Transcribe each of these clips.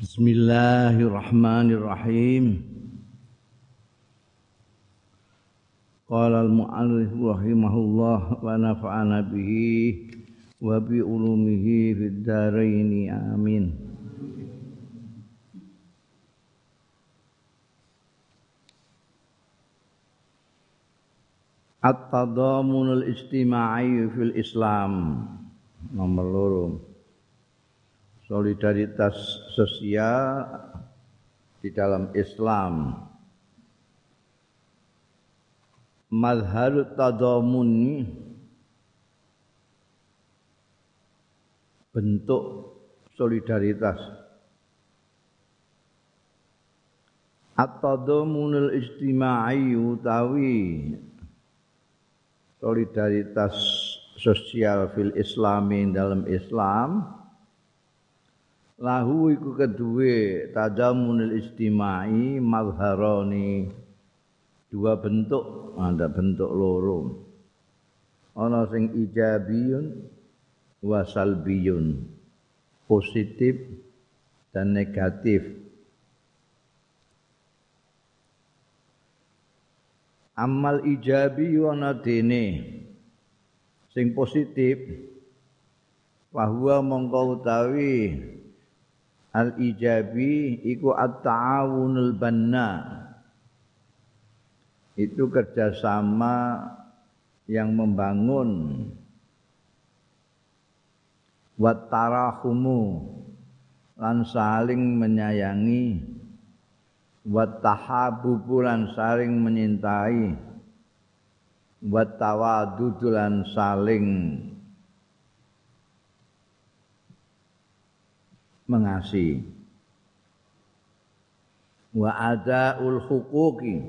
Bismillahirrahmanirrahim. Qala al-mu'allif rahimahullah wa nafa'ana bihi wa bi ulumihi fid dharain amin. At-tadamunul istima'i fil Islam nomor loro solidaritas sosial di dalam Islam. Mazhar tadamun bentuk solidaritas. At-tadamunul istima'i utawi solidaritas sosial fil islami dalam Islam lahu iku kedue tadamunul istimai mazharani dua bentuk ada bentuk loro. Ana sing ijabiyun wa salbiyun. Positif dan negatif. Amal ijabi ana dene. Sing positif bahwa mongko utawi al ijabi iku at taawunul banna. Itu kerjasama yang membangun. Wat tarahumu lan saling menyayangi. Wat tahabubu lan saling menyintai. Wat tawadudu lan saling mengasihi wa adaul huquqi.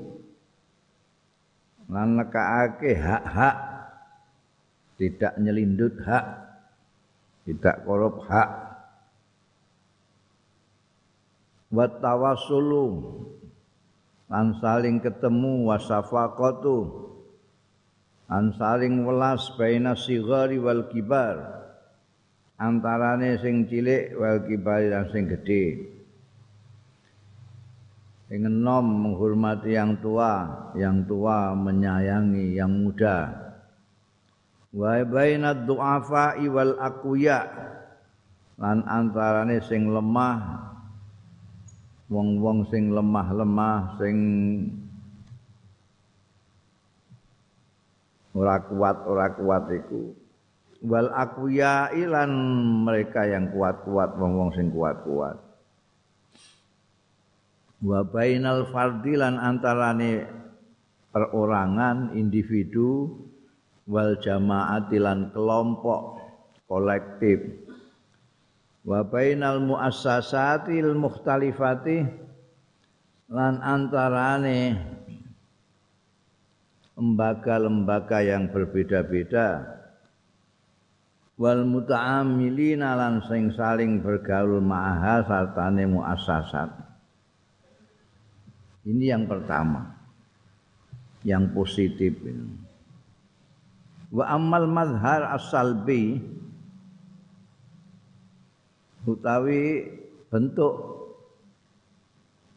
Lan nekaake hak-hak. Tidak nyelindut hak. Tidak korup hak. Wa tawassulu lan saling ketemu. Wasafaqatu lan saling welas baina sigari wal kibar antarane sing cilik wal kibari lan sing gedhe. Sing enom menghormati yang tua yang tua menyayangi yang muda. Wa baina du'afa wal aqwiya lan antarane sing lemah wong-wong sing lemah-lemah sing ora kuat ora kuat iku wal aqwiya ilan mereka yang kuat-kuat wong-wong sing kuat-kuat. Wa bainal fardi lan antarane perorangan individu wal jamaati lan kelompok kolektif. Wa bainal muassasatil mukhtalifati lan antarane lembaga-lembaga yang berbeda-beda wal muta'amilina lan sing saling bergaul ma'aha sartane muassasat. Ini yang pertama. Yang positif ini. Wa ammal madhar as-salbi utawi bentuk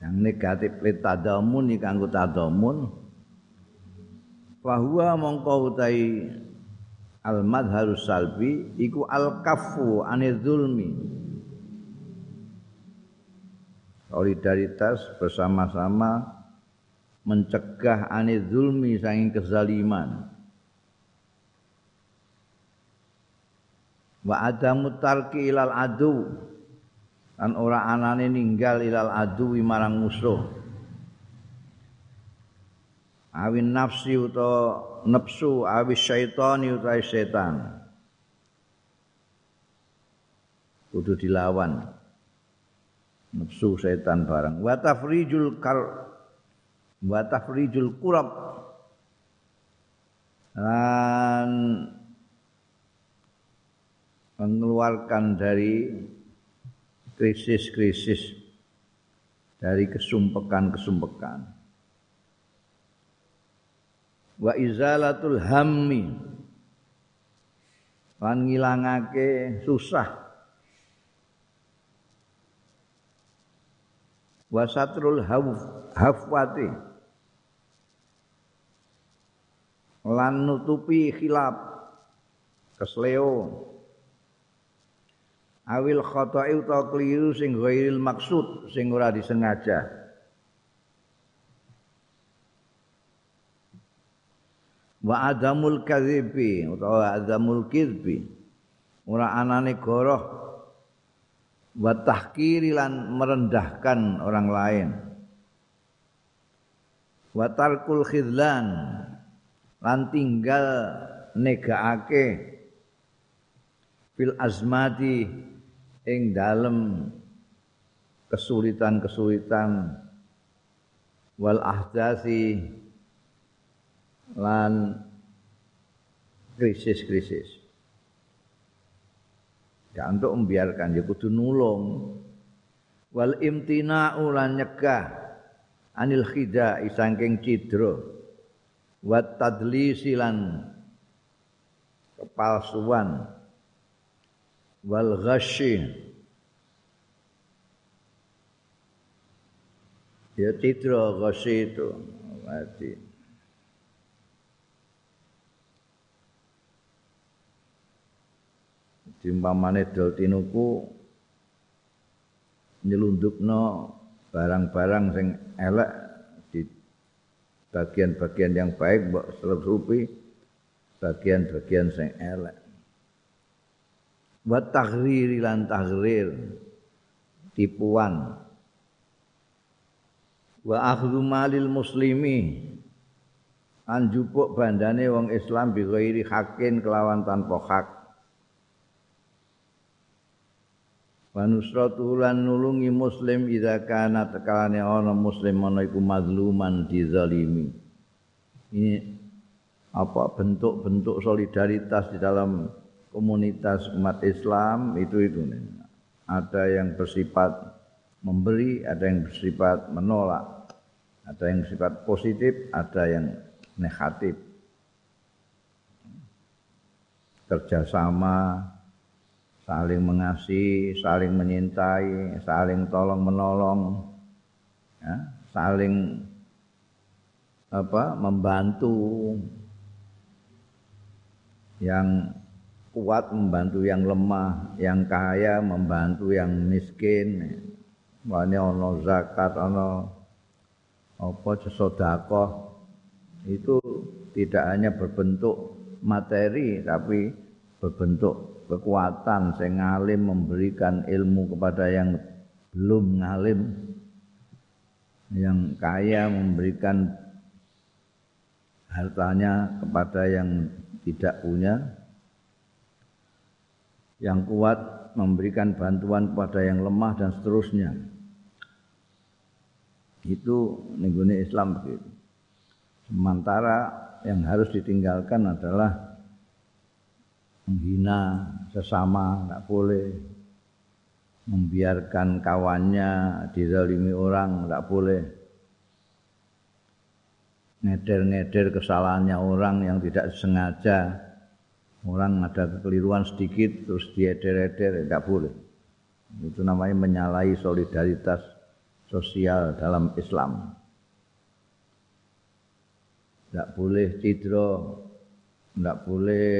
yang negatif litadamun iki kanggo tadamun bahwa mongko utahi al madharus salbi iku al kafu anil zulmi. Solidaritas bersama-sama mencegah anil zulmi saking kezaliman. Wa adamu tarki ilal adu kan ora anane ninggal ilal adu marang musuh. Awin nafsi utawa nafsu awis syaitani utai setan kudu dilawan. Nafsu setan barang wa tafrijul kar wa tafrijul kurab dan mengeluarkan dari krisis-krisis dari kesumpekan-kesumpekan wa izalatul hammi. Lan ngilangake susah. Wasatrul hafwati. Lan nutupi khilaf. Kesleo. Awil khata'i utawa keliru sing ghairil maksud sing ora disengaja wa adamul kadzibi utawa adamul kizbi ora anane goroh. Wa tahkiri lan merendahkan orang lain. Wa tarkul khidlan lan tinggal negaake fil azmati ing dalem kesulitan-kesulitan. Wal ahdasi lan krisis-krisis. Ya untuk membiarkan ya kudu nulung. Wal imtina'u lan nyegah anil khida saking cidra. Wat tadlisi lan kepalsuan wal ghasyi ya citra ghasyi itu berarti dimpamane dol tinuku nyelundupno barang-barang sing elek di bagian-bagian yang baik mbok selurupi bagian-bagian sing elek. Wa taghrir lan taghrir tipuan. Wa akhdhu malil muslimi anjupuk bandane wong Islam bi ghairi hakin kelawan tanpa hak wa nusratu nulungi muslim idza kana tekalane ana muslim ana iku mazluman dizalimi. Ini apa bentuk-bentuk solidaritas di dalam komunitas umat Islam itu itu. Ada yang bersifat memberi, ada yang bersifat menolak, ada yang bersifat positif, ada yang negatif. Kerjasama, saling mengasihi, saling menyintai, saling tolong menolong, ya, saling apa membantu yang kuat membantu yang lemah, yang kaya membantu yang miskin. Wane ana zakat, ana apa sedekah itu tidak hanya berbentuk materi tapi berbentuk kekuatan sing ngalim memberikan ilmu kepada yang belum ngalim yang kaya memberikan hartanya kepada yang tidak punya yang kuat memberikan bantuan kepada yang lemah dan seterusnya. Itu nenggone Islam begitu. Sementara yang harus ditinggalkan adalah menghina sesama, tidak boleh. Membiarkan kawannya dizalimi orang, tidak boleh. Ngeder-ngeder kesalahannya orang yang tidak sengaja. Orang ada kekeliruan sedikit terus dieder-eder tidak boleh. Itu namanya menyalahi solidaritas sosial dalam Islam. Tidak boleh cidro tidak boleh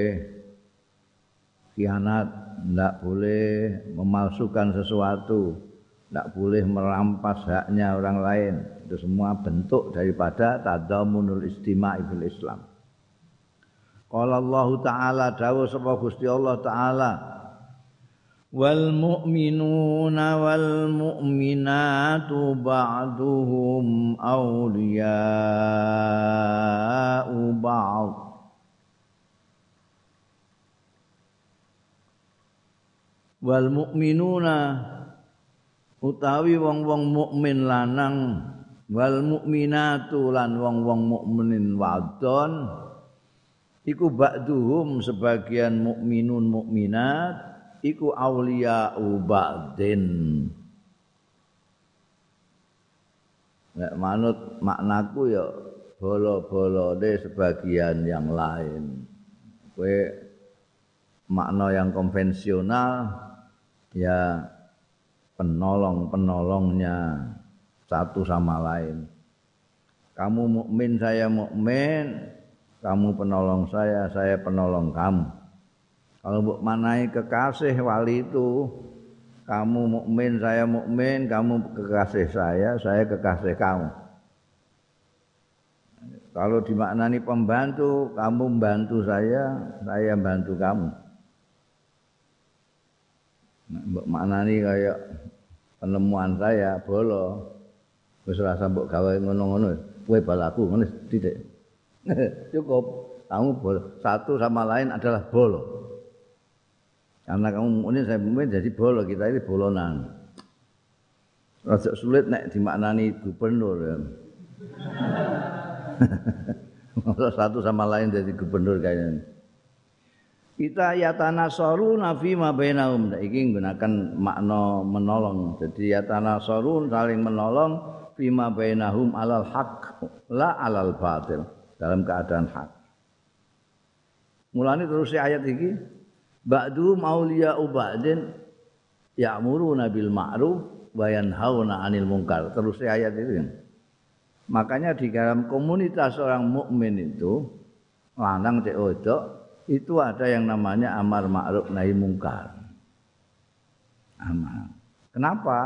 khianat tidak boleh memalsukan sesuatu tidak boleh merampas haknya orang lain. Itu semua bentuk daripada tadamunul istima'i bil Islam. Qala Allah Ta'ala dawuh sapa Gusti Allah Ta'ala Wal mu'minuna wal mu'minatu ba'duhum awliya'u ba'd Wal mu'minuna utawi wong-wong mukmin lanang. Wal mu'minatu lan wong-wong mukminin wadon. Iku ba'duhum sebagian mukminun mukminat iku aulia ba'din. Nek manut maknaku ya bolo-bolo de sebagian yang lain. Kue makna yang konvensional ya penolong-penolongnya satu sama lain. Kamu mukmin, saya mukmin, kamu penolong saya, saya penolong kamu. Kalau manai kekasih wali itu, kamu mukmin, saya mukmin, kamu kekasih saya, saya kekasih kamu. Kalau dimaknani pembantu, kamu membantu saya, saya bantu kamu. Mbok maknani kayak penemuan saya bolo. Wis rasa mbok gawe ngono-ngono, kowe balaku ngono titik. Cukup. Kamu bolo. Satu sama lain adalah bolo. Karena kamu ini saya mungkin jadi bolo, kita ini bolonan. Rasa sulit nek dimaknani gubernur ya. satu sama lain jadi gubernur kayaknya. Kita yatana sorun nafi ma bainahum. Iki menggunakan makna menolong. Jadi yatana sorun saling menolong fi ma bainahum alal haq la alal batil dalam keadaan hak. Mulane terus ayat iki ba'du mauliya ubadin ya'muruna bil ma'ruf wa yanhauna 'anil munkar. Terus ayat itu kan makanya di dalam komunitas orang mukmin itu lanang cek odok itu ada yang namanya amar ma'ruf nahi mungkar. Amar. Kenapa?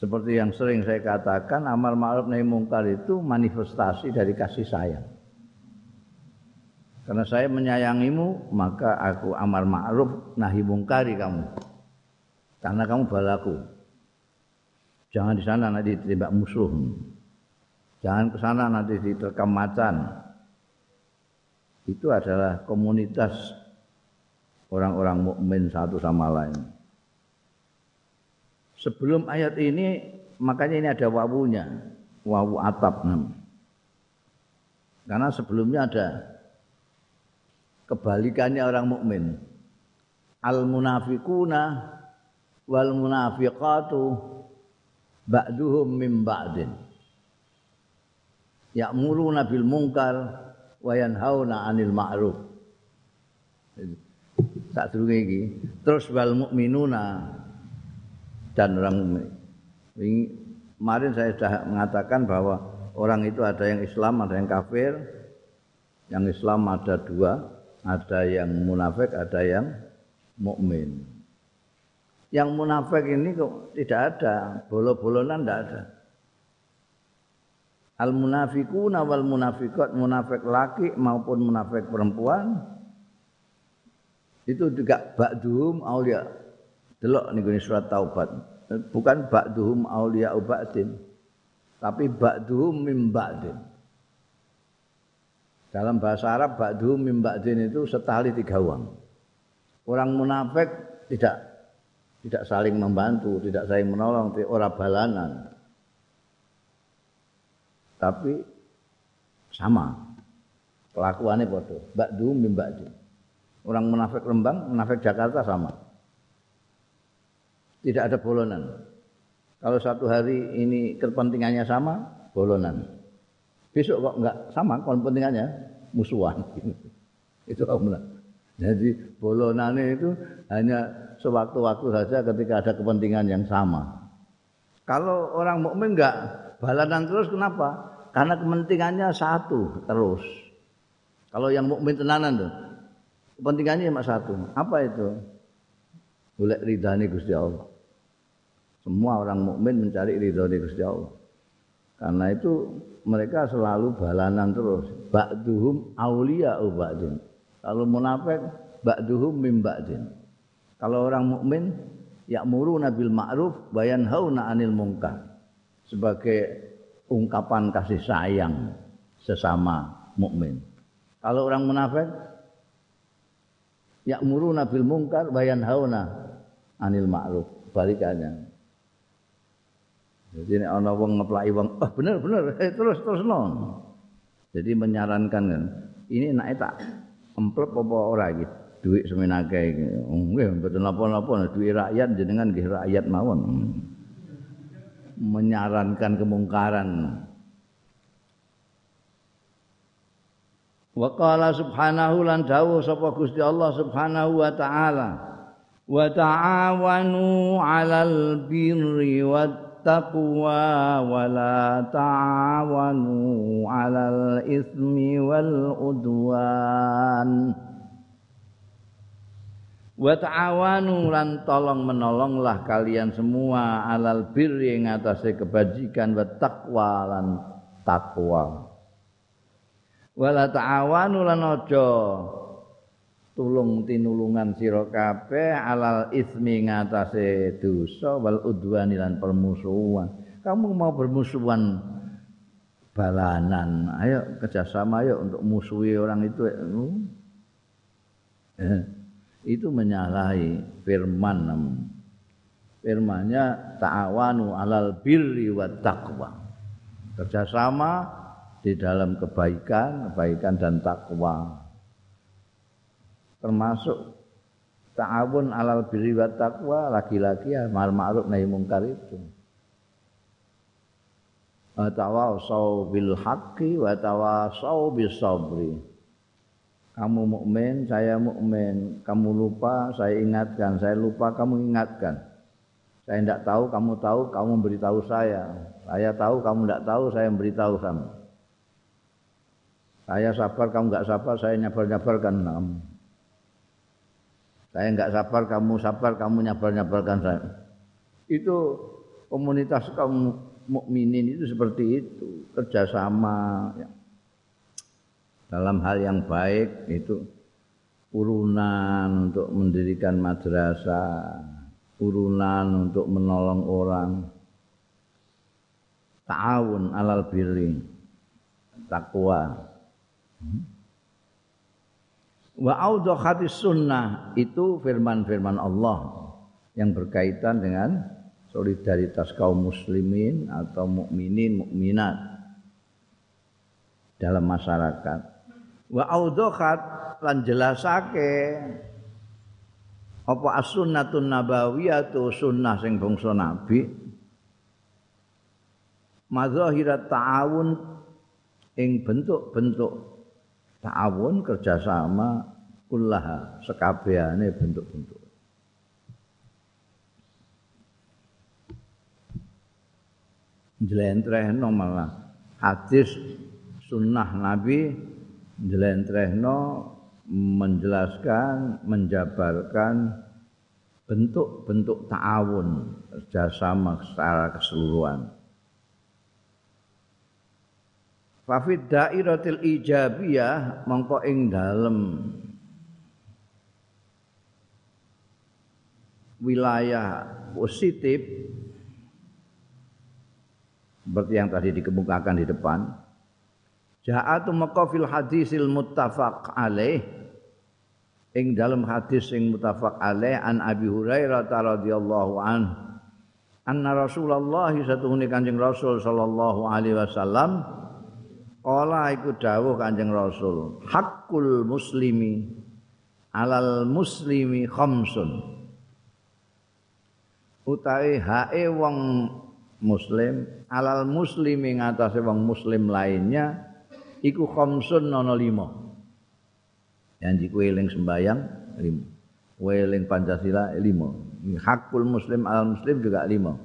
Seperti yang sering saya katakan, amar ma'ruf nahi mungkar itu manifestasi dari kasih sayang. Karena saya menyayangimu, maka aku amar ma'ruf nahi mungkari kamu. Karena kamu balaku. Jangan di sana nanti ditembak musuh. Jangan ke sana nanti diterkam macan itu adalah komunitas orang-orang mukmin satu sama lain. Sebelum ayat ini makanya ini ada wawunya, wawu atap Karena sebelumnya ada kebalikannya orang mukmin. Al munafiquna wal munafiqatu ba'duhum min ba'din. Ya'muruna bil munkar wa yanhauna 'anil ma'ruf. Tak durunge iki. Terus wal mukminuna dan orang mukmin. Kemarin saya sudah mengatakan bahwa orang itu ada yang Islam, ada yang kafir. Yang Islam ada dua, ada yang munafik, ada yang mukmin. Yang munafik ini kok tidak ada, bolo-bolonan tidak ada. Al munafiquna wal munafiqat munafik laki maupun munafik perempuan. Itu juga ba'duhum aulia. Delok niku surat taubat. Bukan ba'duhum aulia ubatin tapi ba'duhum mim ba'din. Dalam bahasa Arab ba'duhum mim ba'din itu setali tiga uang. Orang munafik tidak tidak saling membantu tidak saling menolong orang balanan tapi sama. Kelakuannya bodoh. Ba'du mim ba'du orang munafik Rembang munafik Jakarta sama. Tidak ada bolonan. Kalau satu hari ini kepentingannya sama bolonan. Besok kok enggak sama kepentingannya? Musuhan. Itu Allah jadi bolonannya itu hanya sewaktu-waktu saja ketika ada kepentingan yang sama. Kalau orang mukmin enggak balanan terus kenapa karena kepentingannya satu terus. Kalau yang mukmin tenanan tuh, kepentingannya cuma satu. Apa itu? Boleh ridhani Gusti Allah. Semua orang mukmin mencari ridhani Gusti Allah. Karena itu mereka selalu balanan terus. Ba'duhum auliya ba'din. Kalau munafik ba'duhum mim ba'din. Kalau orang mukmin ya'muru nabil ma'ruf bayan hauna anil munkar. Sebagai ungkapan kasih sayang sesama mukmin. Kalau orang munafik muru nabil mungkar bayan hauna anil ma'ruf balikannya. Jadi ini ana wong ngeplaki wong, oh bener bener eh, terus terus non. Jadi menyarankan kan, ini naik tak emplop apa ora iki duit semenake iki. Nggih mboten napa-napa duit rakyat jenengan nggih rakyat mawon. Menyarankan kemungkaran. Wa qala subhanahu lan dawuh sapa Gusti Allah subhanahu wa taala wa ta'awanu 'alal birri wat wattaqwa wa la ta'awanu 'alal itsmi wal udwan wa ta'awanu lan tolong menolonglah kalian semua alal birri ing atase kebajikan wa taqwa lan takwa. Wala ta'awanu lan aja tulung tinulungan sira kabeh alal ismi ngatasé dosa wal udwani lan permusuhan. Kamu mau bermusuhan balanan? Ayo kerjasama ayo untuk musuhi orang itu eh itu menyalahi firman firmannya ta'awanu alal birri wa taqwa. Kerjasama di dalam kebaikan kebaikan dan takwa termasuk ta'awun alal birri wa taqwa laki-laki ya ma'ruf nahi mungkar itu. Wa tawasau bil haqqi wa tawasau bis sabri kamu mukmin, saya mukmin. Kamu lupa, saya ingatkan. Saya lupa, kamu ingatkan. Saya tidak tahu, kamu tahu, kamu beritahu saya. Saya tahu, kamu tidak tahu, saya memberitahu kamu. Saya sabar, kamu nggak sabar, saya nyabar-nyabarkan kamu. Saya nggak sabar, kamu sabar, kamu nyabar-nyabarkan saya. Itu komunitas kaum mukminin itu seperti itu, kerjasama. Ya dalam hal yang baik itu urunan untuk mendirikan madrasah, urunan untuk menolong orang, ta'awun alal birri, takwa. Wa hadis sunnah itu firman-firman Allah yang berkaitan dengan solidaritas kaum muslimin atau mukminin mukminat dalam masyarakat wa audhokat lan jelasake apa as-sunnatun nabawiyatu sunnah sing bangsa nabi. Mazahirat ta'awun ing bentuk-bentuk ta'awun kerjasama kullaha sekabehane bentuk-bentuk. Jlentrehno malah hadis sunnah nabi njlentrehno menjelaskan menjabarkan bentuk-bentuk ta'awun kerjasama secara keseluruhan. Fafid dairatil ijabiyah mongko ing dalem wilayah positif seperti yang tadi dikemukakan di depan Ja'atu maka fil hadisil muttafaq alaih. Ing dalam hadis sing muttafaq alaih an Abi Hurairah radhiyallahu an anna Rasulullah satuhune Kanjeng Rasul sallallahu alaihi wasallam qala iku dawuh Kanjeng Rasul hakul muslimi alal muslimi khamsun. Utawi hae wong muslim alal muslimi ngatasé wong muslim lainnya iku khamsun ana lima. Janji kowe eling sembayang lima. Kowe eling Pancasila lima. Hakul muslim al muslim juga lima.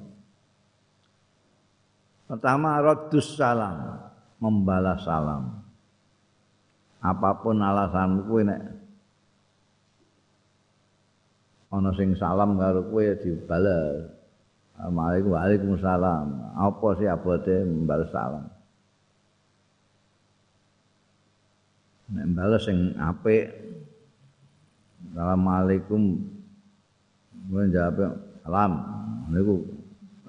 Pertama raddus salam, membalas salam. Apapun alasan kowe nek ana sing salam karo kowe dibalas. Assalamualaikum Waalaikumsalam. Apa sih abote membalas salam? Nek bales sing apik Assalamualaikum. Mungkin jawab salam. Niku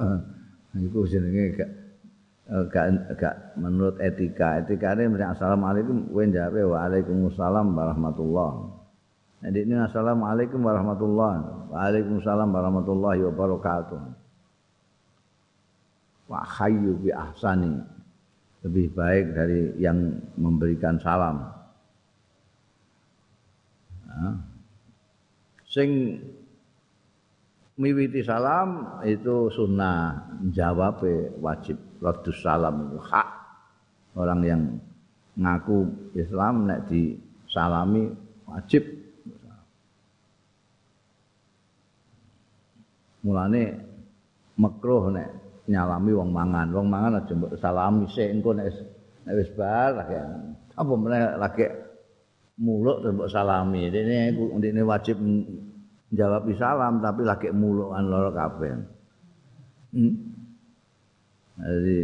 eh, niku jenenge gak eh, gak gak menurut etika. Etika ini mesti assalamualaikum. Kowe jawab waalaikumsalam warahmatullah. Jadi ini assalamualaikum warahmatullah. Waalaikumsalam warahmatullahi wabarakatuh. Wa hayyu bi ahsani. Lebih baik dari yang memberikan salam sing miwiti salam itu sunnah. Jawab wajib. Radus salam hak. Orang yang ngaku Islam nek disalami wajib. Mulane makruh nek nyalami wong mangan. Wong mangan aja mbok salami. Sik engko nek wis bar lagi. Apa meneh lagi muluk terus salami. Dene dene wajib jawab salam tapi lagi mulukan loro kabeh. Hmm? Jadi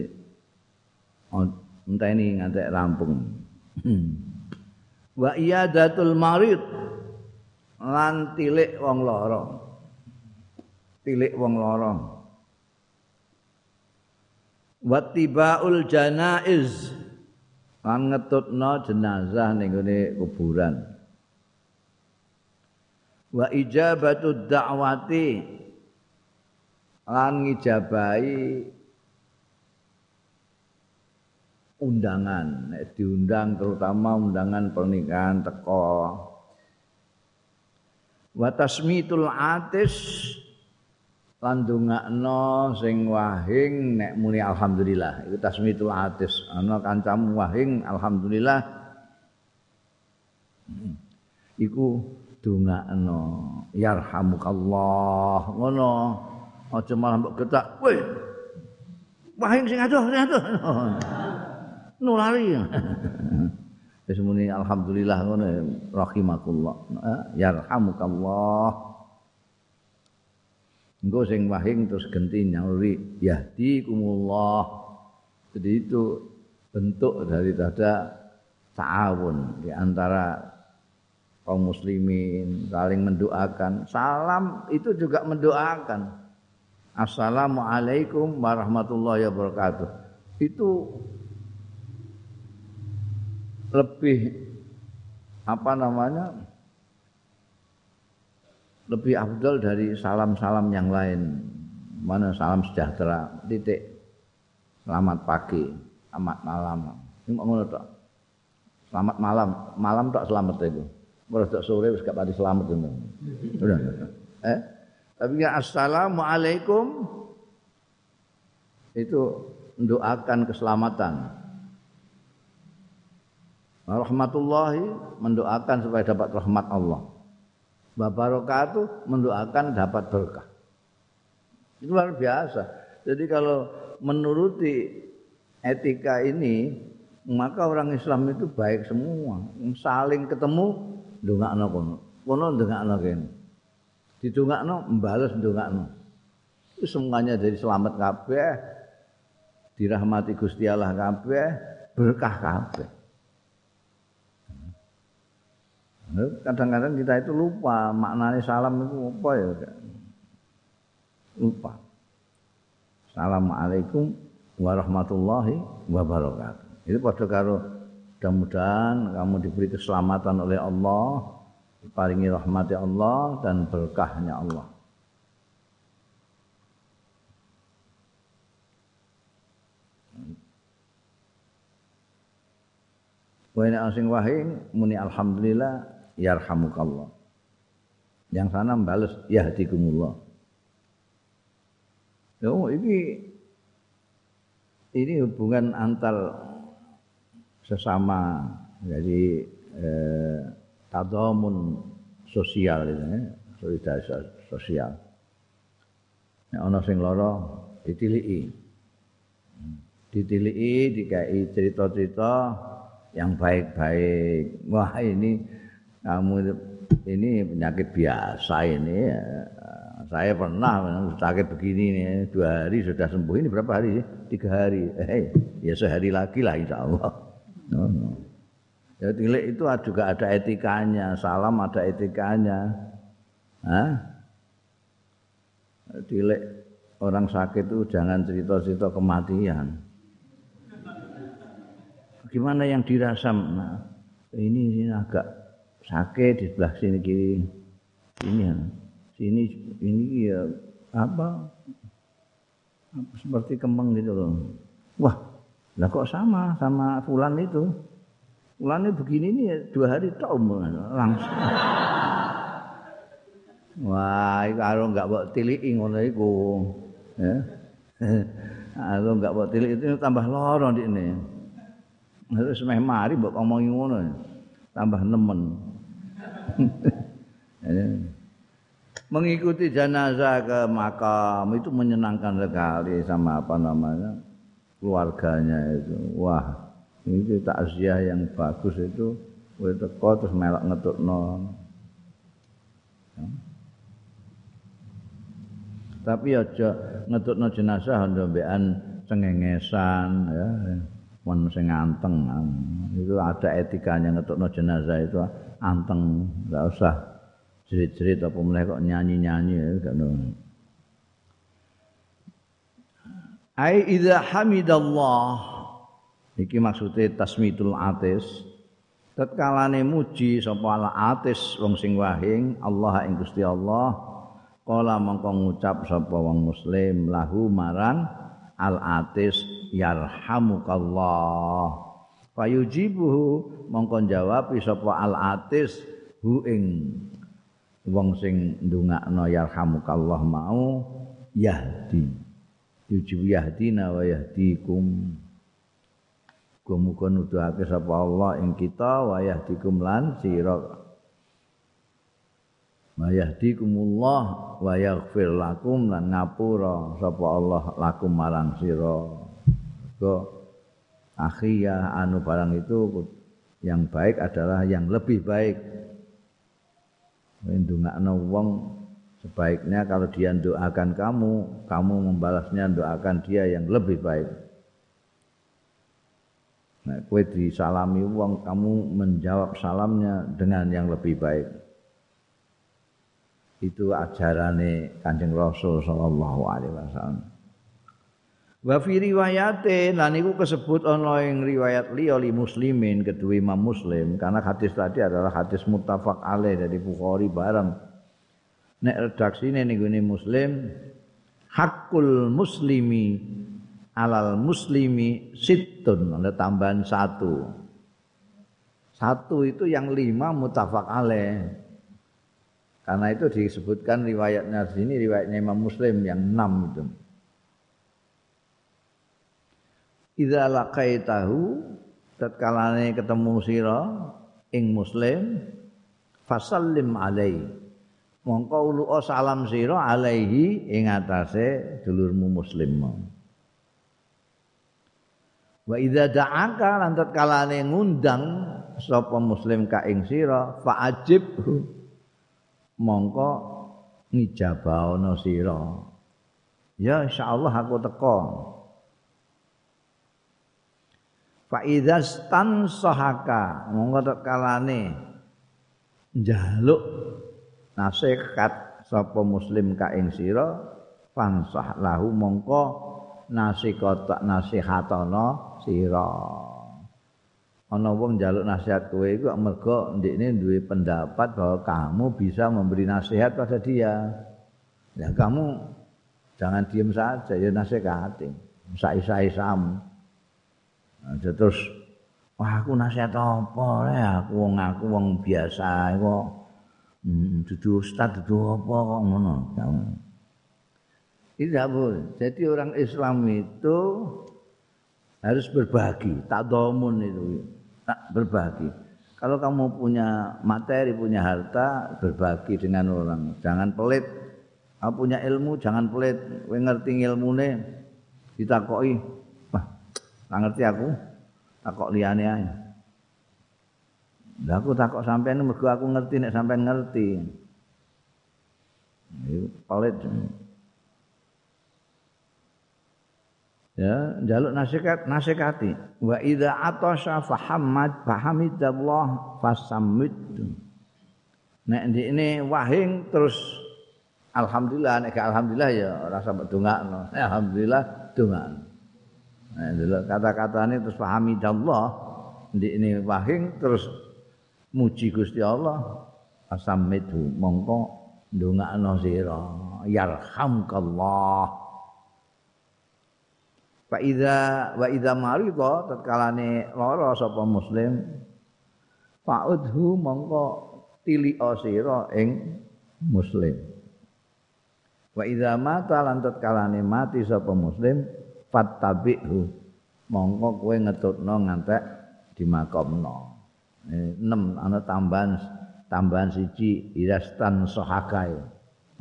entah ini ngantek rampung. Wa iyadatul marid lan tilik wong lara. Tilik wong lara. Wa tibaul janaiz lan ngetutno jenazah ning kuburan. Wa ijabatud da'wati lan ngijabahi undangan nek diundang terutama undangan pernikahan teko wa tasmitul atis lan dongakno sing wahing nek muni alhamdulillah iku tasmitul atis ana kancamu wahing alhamdulillah iku dongakno yarhamukallah ngono aja malah mbok getak weh wahing sing adoh sing adoh nulari. Wis muni alhamdulillah ngono rahimakumullah. Yarhamukallah. Engko sing wahing terus genti nyauri yahdikumullah. Jadi itu bentuk dari daripada ta'awun di antara kaum muslimin saling mendoakan. Salam itu juga mendoakan. Assalamualaikum warahmatullahi wabarakatuh. Itu lebih apa namanya lebih afdal dari salam-salam yang lain. Mana salam sejahtera. Titik. Selamat pagi. Selamat malam. Ini ngono tok? Selamat malam. Malam tak selamat itu. Mereka sore wis gak selamat itu udah. Eh? Tapi ya assalamualaikum. Itu mendoakan keselamatan. Rahmatullahi mendoakan supaya dapat rahmat Allah. Wa barakatuh mendoakan dapat berkah. Itu luar biasa. Jadi kalau menuruti etika ini, maka orang Islam itu baik semua. Saling ketemu ndongakno kono. Kono ndongakno kene. Didongakno mbales ndongakno. Itu semuanya dari selamat kabeh, dirahmati Gusti Allah kabeh, berkah kabeh. Kadang-kadang kita itu lupa maknanya salam itu apa ya. Lupa. Assalamualaikum warahmatullahi wabarakatuh. Itu pada karo mudah-mudahan kamu diberi keselamatan oleh Allah, diparingi rahmati Allah dan berkahnya Allah. Wa asing wahing muni alhamdulillah yarhamukallah. Yang sana balas yahdikumullah. Oh, ini ini hubungan antar sesama jadi eh, tadamun sosial itu ya, solidaritas sosial. Nek ana sing lara ditiliki. Ditiliki dikai cerita-cerita yang baik-baik. Wah, ini kamu ini penyakit biasa ini saya pernah sakit begini nih dua hari sudah sembuh. Ini berapa hari sih? Tiga hari. Eh ya sehari lagi lah insya Allah. No, no. ya tilik itu juga ada etikanya. Salam ada etikanya. Hah? tilik orang sakit itu jangan cerita-cerita kematian. Gimana yang dirasam? Nah, ini, ini agak sakit di sebelah sini kiri. Sini ya. Sini ini ya apa, seperti kembang gitu loh. Wah lah kok sama sama Fulan itu? Fulan ini begini nih dua hari tau langsung. Wah kalau nggak bawa tilik ngono itu ya. Kalau nggak bawa tilik itu tambah lorong di ini harus meh mari mbok ngomongi ngono. Tambah nemen mengikuti jenazah ke makam itu menyenangkan sekali sama apa namanya keluarganya itu. Wah itu takziah yang bagus itu. Kowe teko terus melok ngetutno ya. tapi aja ngetutno jenazah ndambekan cengengesan ya. Mon sing anteng itu ada etikanya ngetutno jenazah itu anteng enggak usah jerit-jerit apa meneh kok nyanyi-nyanyi ya ai idza hamidallah. Iki maksude tasmitul atis. Tatkalane muji sapa ala atis wong sing wahing Allah ing Gusti Allah. Kala mongko ngucap sapa wong muslim lahu marang al atis yarhamukallah. Fayujibuhu mongko jawab sapa al atis hu ing wong sing ndongakno yarhamukallah mau yahdi yujibu yahdina wa yahdikum Muga-muga nuduhake sapa Allah ing kita wa yahdikum lan sira. Wa yahdikumullah wa yaghfir lakum lan ngapura sapa Allah lakum marang sira. Go akhiyah anu barang itu yang baik adalah yang lebih baik. Ndongakno wong sebaiknya kalau dia doakan kamu, kamu membalasnya doakan dia yang lebih baik. Nah, kue disalami uang, kamu menjawab salamnya dengan yang lebih baik. Itu ajarane Kanjeng Rasul sallallahu alaihi wasallam. Wa fi riwayate lan iku kesebut ana ing riwayat liya li muslimin kedua Imam Muslim karena hadis tadi adalah hadis muttafaq alaih dari Bukhari bareng. Nek redaksine ning Muslim hakul muslimi alal muslimi situn ada tambahan satu. Satu itu yang lima mutafak alaih. Karena itu disebutkan riwayatnya sini riwayatnya Imam Muslim yang enam itu Idza laqaitahu tatkalane ketemu sira ing muslim fasallim alaihi mongko ulu salam sira alaihi ing atase dulurmu muslim Wa idza da'aka lan tatkalane ngundang sapa muslim ka ing sira fa'ajib mongko ngijabahono sira. Ya insyaallah aku teko. Fa idza stansahaka mongko tatkalane njaluk nasihat sapa muslim ka ing sira fansah lahu mongko nasikata nasihatana sira. Ana wong njaluk nasihat kowe iku mergo ndekne duwe pendapat bahwa kamu bisa memberi nasihat pada dia. Ya kamu jangan diam saja ya nasihati sai-sai sam nah, terus wah aku nasihat apa ya aku wong aku wong biasa kok hmm, dudu ustaz dudu apa kok ngono tidak boleh. Jadi orang Islam itu harus berbagi, tak domun itu, tak berbagi. Kalau kamu punya materi, punya harta, berbagi dengan orang. Jangan pelit. Kamu punya ilmu, jangan pelit. Kowe ngerti ilmune, ditakoki. Ngerti aku. Takok liyane ae. Lah aku takok sampean mergo aku ngerti nek sampean ngerti. Pelit. ya jaluk nasihat nasihati wa idza atasha fahammad fahamidallah fasammit nek ini wahing terus alhamdulillah nek alhamdulillah ya ora sampe dongakno alhamdulillah dongakno nah delok kata-katane terus fahamidallah ini wahing terus muji Gusti Allah. Fasammithu mongko ndongakno sira. Yarhamkallah. Fa idza wa idza marida tatkalane lara sapa muslim fa'udhu mongko tilika sira ing muslim. Wa idza mata lan tatkalane mati sapa muslim fattabi'hu mongko kowe ngetutno ngantek dimakamno. 6 ana tambahan tambahan siji irastan sahakai.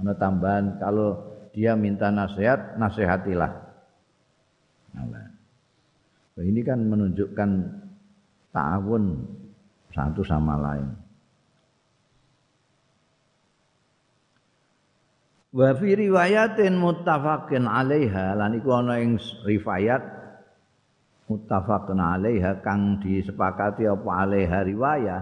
Ana tambahan kalau dia minta nasihat, nasihatilah. Nah, ini kan menunjukkan ta'awun satu sama lain. Wa fi riwayatin muttafaqin 'alaiha lan iku ana ing riwayat muttafaqun 'alaiha kang disepakati apa 'alaiha riwayah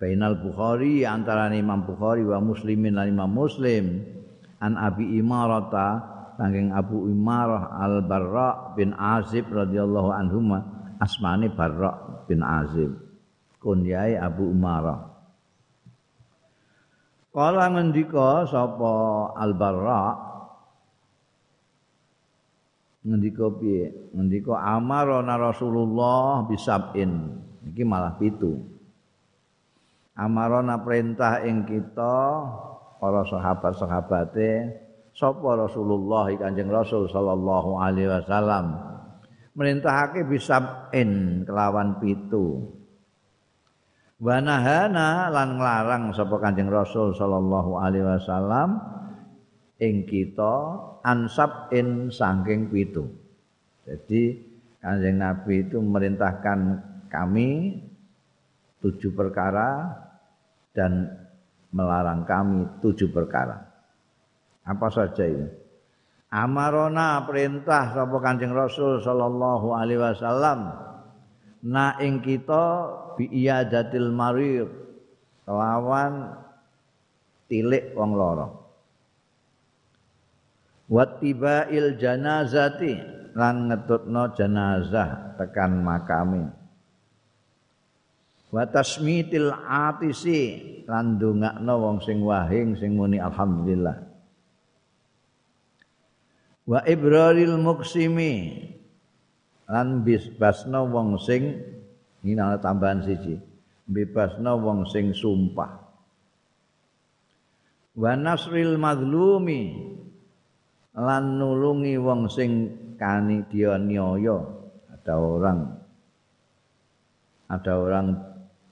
bainal Bukhari antara Imam Bukhari wa Muslimin lan Imam Muslim. An Abi Imarata saking Abu Imarah Al Barra bin Azib radhiyallahu anhuma asmane Barra bin Azib. Kunyai Abu Imarah Kala ngendika sapa Al-Barra ngendika piye? Ngendika amarona Rasulullah bisabin. Iki malah pitu. Amarona perintah ing kita para sahabat-sahabate sapa Rasulullah Kanjeng Rasul sallallahu alaihi wasallam merintahake bisabin kelawan pitu. Wanahana lan nglarang sapa Kanjeng Rasul sallallahu alaihi wasallam ing kita ansab in saking pitu. Jadi Kanjeng Nabi itu merintahkan kami tujuh perkara dan melarang kami tujuh perkara. Apa saja itu? Amarona perintah sapa Kanjeng Rasul sallallahu alaihi wasallam na ing kita bi iyadatil marid lawan tilik wong lara. Wattiba'il janazati lan ngetutno jenazah tekan makame wa tasmitil atisi lan ndongakno wong sing wahing sing muni alhamdulillah. Wa ibraril muksimi lan bebasno wong sing ini ana tambahan siji bebasno wong sing sumpah. Wa nasril mazlumi lan nulungi wong sing kani dia nyoyo. Ada orang ada orang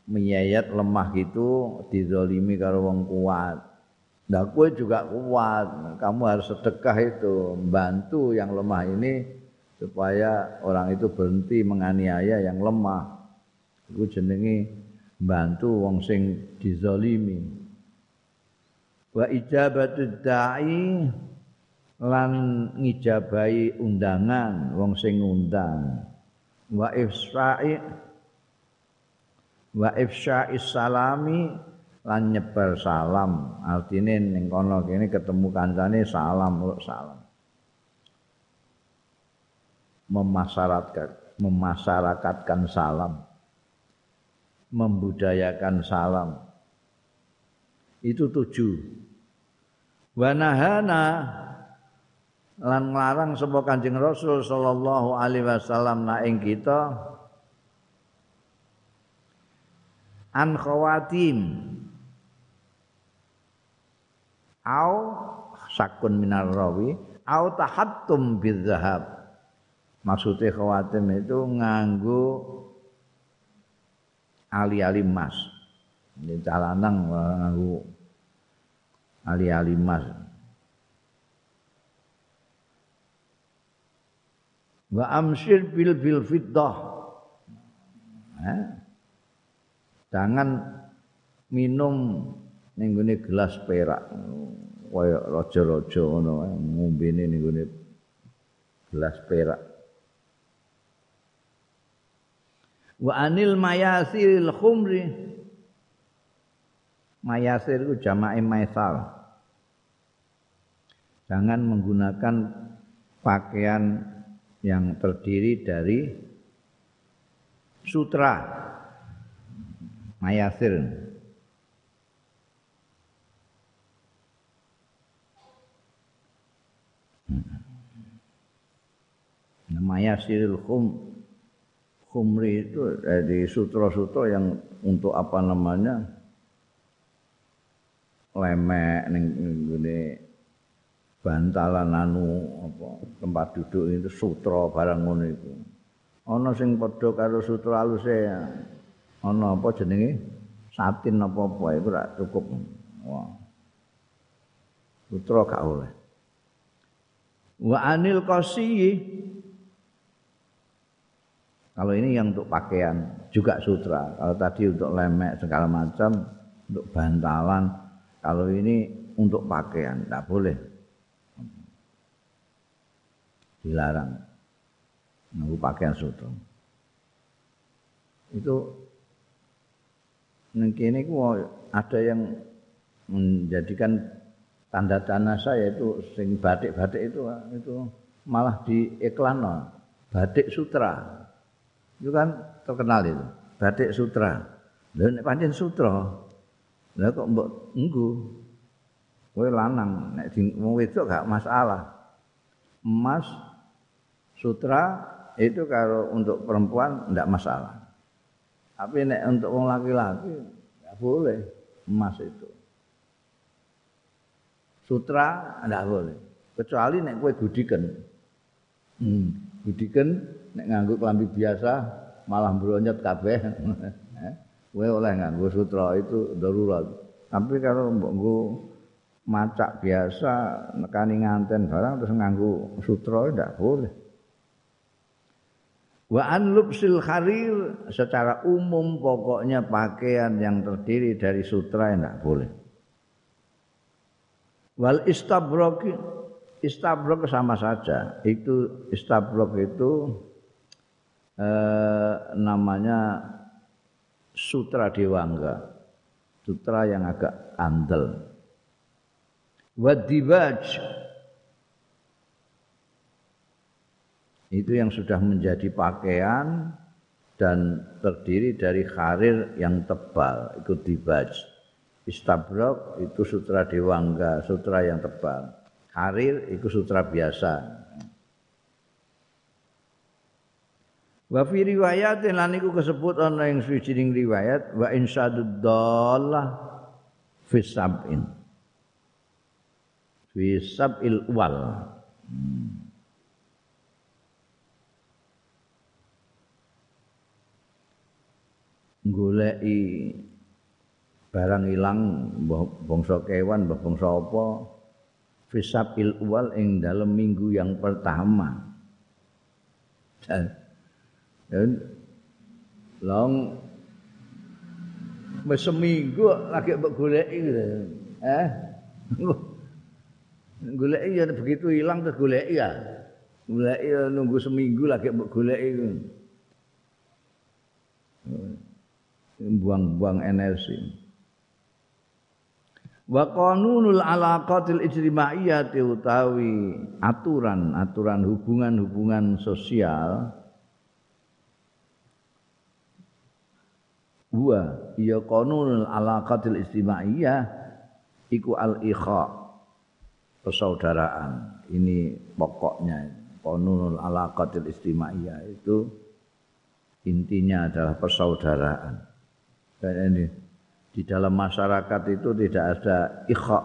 menyayat lemah gitu dizolimi karo wong kuat. Nah, kue juga kuat. Kamu harus sedekah itu, membantu yang lemah ini supaya orang itu berhenti menganiaya yang lemah. Iku jenenge bantu wong sing dizalimi. Wa ijabatu da'i lan ngijabahi undangan wong sing ngundang. Wa ifsa'i wa ifsya'i salami lan nyebar salam. Artine ning kono kene ketemu kancane salam salam. Memasyarakatkan memasyarakatkan salam membudayakan salam. Itu tujuh. Wanahana lan nglarang sapa Kanjeng Rasul sallallahu alaihi wasallam na ing kita an khawatim au sakun minar rawi au tahattum bidzahab maksudnya khawatim itu nganggu ali-ali emas. Ini calanang nganggu ali-ali emas. Wa amsir bil bil fiddah. Eh? Jangan minum ning gelas perak. Kaya raja-raja ngono ngombene ning gelas perak. Wa anil mayasiril khumri. Mayasir itu jama'i maisal. Jangan menggunakan pakaian yang terdiri dari sutra. Mayasir. Mayasiril khum kumri itu dari sutra-sutra yang untuk apa namanya? Lemek ngene bantalan anu apa tempat duduk itu sutra barang ngono itu ana sing padha karo sutra aluse ana apa jenenge? Satin apa apa iku ora cukup. Wah. Sutra gak oleh. Wa anil qasiyyi kalau ini yang untuk pakaian juga sutra. Kalau tadi untuk lemek segala macam, untuk bantalan. Kalau ini untuk pakaian, tidak boleh. Dilarang. Nunggu pakaian sutra. Itu ini ada yang menjadikan tanda tanda saya itu sing batik-batik itu itu malah di iklan batik sutra itu kan terkenal itu. Batik sutra. Lha nek pancen sutra lha kok mbok nggo? Kowe lanang nek wong wedok gak masalah. Emas sutra itu kalau untuk perempuan ndak masalah. Tapi nek untuk wong laki-laki nggak boleh emas itu. Sutra ndak boleh. Kecuali nek kowe gudiken. Hmm, gudiken nek nganggo klambi biasa malah bronyot kabeh. Eh, kowe oleh nganggo sutra itu darurat. Tapi kalau mbok nggo macak biasa nekani nganten barang terus nganggo sutra ndak boleh. Wa an lubsil kharir secara umum pokoknya pakaian yang terdiri dari sutra ndak boleh. Wal istabrok istabrok sama saja. Itu istabrok itu eh, namanya sutra dewangga. Sutra yang agak andel. Wadibaj. Itu yang sudah menjadi pakaian dan terdiri dari karir yang tebal itu dibaj. Istabrok itu sutra dewangga sutra yang tebal. Karir itu sutra biasa Wa fi riwayat lan iku kesebut ana ing suwijining riwayat wa insyadud dallah fi sab'in. Fi sab'il wal. Hmm. barang ilang bangsa kewan bangsa apa fisabil wal ing dalam minggu yang pertama Dan long. Seminggu lagi mbok goleki eh? Goleki ya begitu hilang terus goleki ya. Goleki ya nunggu seminggu lagi mbok goleki buang-buang energi. Wa qanunul alaqatil ijtimaiyati utawi aturan-aturan hubungan-hubungan sosial huwa ya qanunul alaqatil istimaiyah iku al ikha persaudaraan. Ini pokoknya qanunul alaqatil istimaiyah itu intinya adalah persaudaraan. Dan ini di dalam masyarakat itu tidak ada ikha.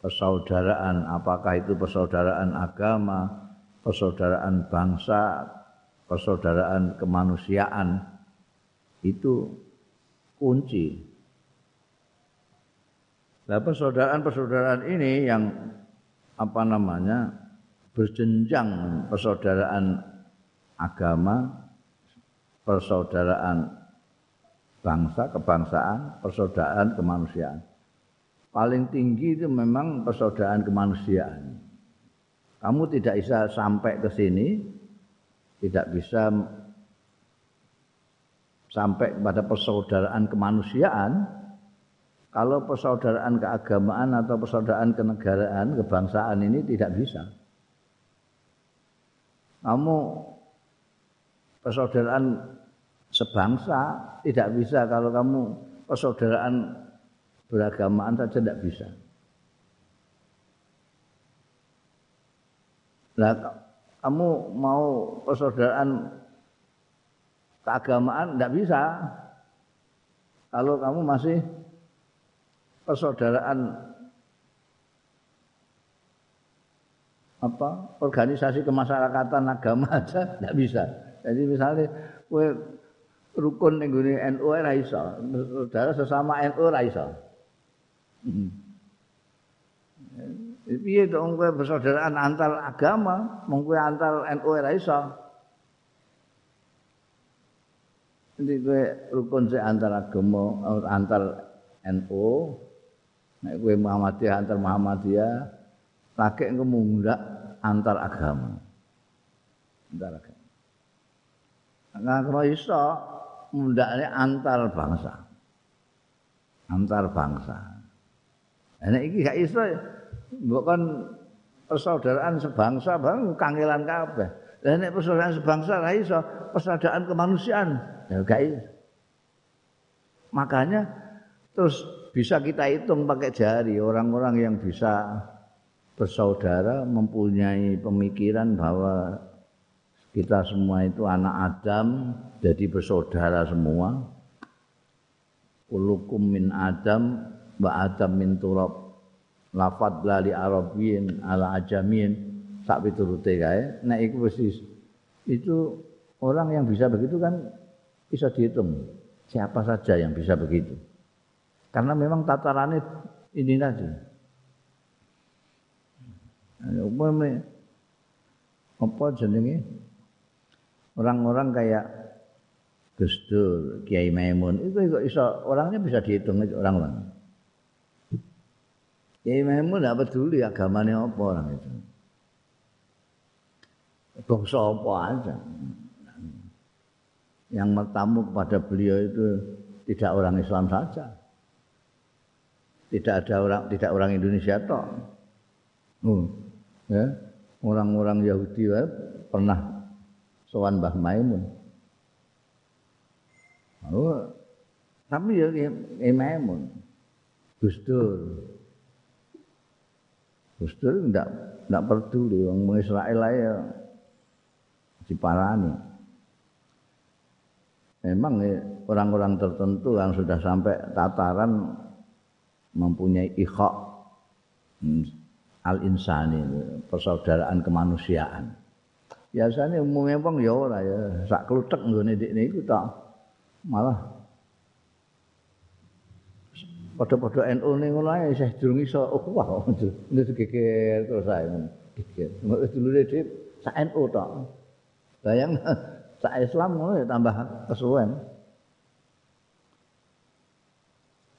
Persaudaraan apakah itu persaudaraan agama persaudaraan bangsa persaudaraan kemanusiaan itu kunci. Nah, persaudaraan-persaudaraan ini yang apa namanya berjenjang persaudaraan agama, persaudaraan bangsa, kebangsaan, persaudaraan kemanusiaan. Paling tinggi itu memang persaudaraan kemanusiaan. Kamu tidak bisa sampai ke sini, tidak bisa sampai kepada persaudaraan kemanusiaan kalau persaudaraan keagamaan atau persaudaraan kenegaraan kebangsaan ini tidak bisa. Kamu persaudaraan sebangsa tidak bisa kalau kamu persaudaraan beragamaan saja tidak bisa. Nah, kamu mau persaudaraan keagamaan tidak bisa. Kalau kamu masih persaudaraan apa organisasi kemasyarakatan agama aja tidak bisa. Jadi misalnya kue rukun ning NU ora iso, saudara sesama NU ora iso. Hmm. Piye to kowe persaudaraan antar agama, mung antar NU iso. Jadi kowe rukun sik antar agama, antar NU, nek kowe Muhammadiyah antar Muhammadiyah, lagi engko mundak antar agama. Antar agama. Nah, kalau iso mundaknya antar bangsa. Antar bangsa. Nah, ini gak iso bukan persaudaraan sebangsa bang kangelan kabeh. Lah nek persaudaraan sebangsa ra iso persaudaraan kemanusiaan. Ya gak. Makanya terus bisa kita hitung pakai jari orang-orang yang bisa bersaudara mempunyai pemikiran bahwa kita semua itu anak Adam jadi bersaudara semua. Ulukum min Adam wa Adam min turab lafad lali arabin ala ajamin sak piturute kae nek iku wis itu orang yang bisa begitu kan bisa dihitung siapa saja yang bisa begitu. Karena memang tatarannya ini tadi. Umumnya apa jenenge? Orang-orang kayak Gus Dur, Kiai Maimun itu kok iso orangnya bisa dihitung orang-orang Ya Imamu tidak peduli agamanya apa orang itu. Bangsa apa aja. Yang bertamu kepada beliau itu tidak orang Islam saja. Tidak ada orang tidak orang Indonesia toh. Ya. Orang-orang Yahudi ya, pernah sowan Mbah Maimun. Oh, tapi ya Maimun. Gus Dur. Gus Dur ndak ndak peduli wong Israel ya diparani. Memang orang-orang tertentu yang sudah sampai tataran mempunyai ikhak hmm, al-insani, persaudaraan kemanusiaan. Biasanya umumnya bang ya ora ya, sak klutek nggone dik niku tak malah padha-padha NU ning ngono ae isih durung iso oh wah ndek geger terus ae. Ngono geger. Ngono dulure dhek sak NU tok. Bayang sak Islam ngono ya tambah kesuwen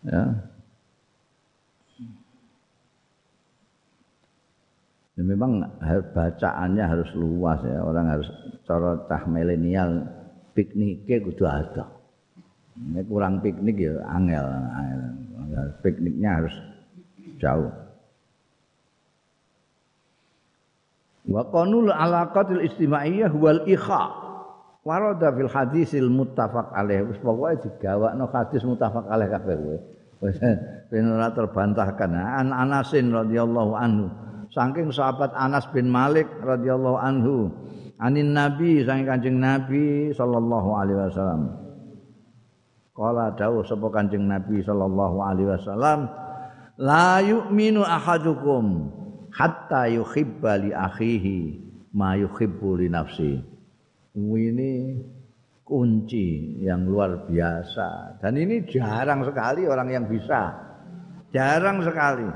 ya Ya, memang bacaannya harus luas ya orang harus cara cah milenial pikniknya kudu ada ini kurang piknik ya angel, angel. pikniknya harus jauh. Wa qanul alaqatil istimaiyah wal ikha. Warada fil hadisil muttafaq alaih. Wis pokoke digawakno hadis muttafaq alaih kabeh kowe. Wis ben ora terbantahkan. An Anasin radhiyallahu anhu. Saking sahabat Anas bin Malik radhiyallahu anhu. Anin Nabi saking Kanjeng Nabi sallallahu alaihi wasallam. Kala dawuh sapa Kanjeng Nabi sallallahu alaihi wasallam, la yu'minu ahadukum hatta yuhibba li akhihi ma yuhibbu li nafsi. Ini kunci yang luar biasa dan ini jarang sekali orang yang bisa. Jarang sekali.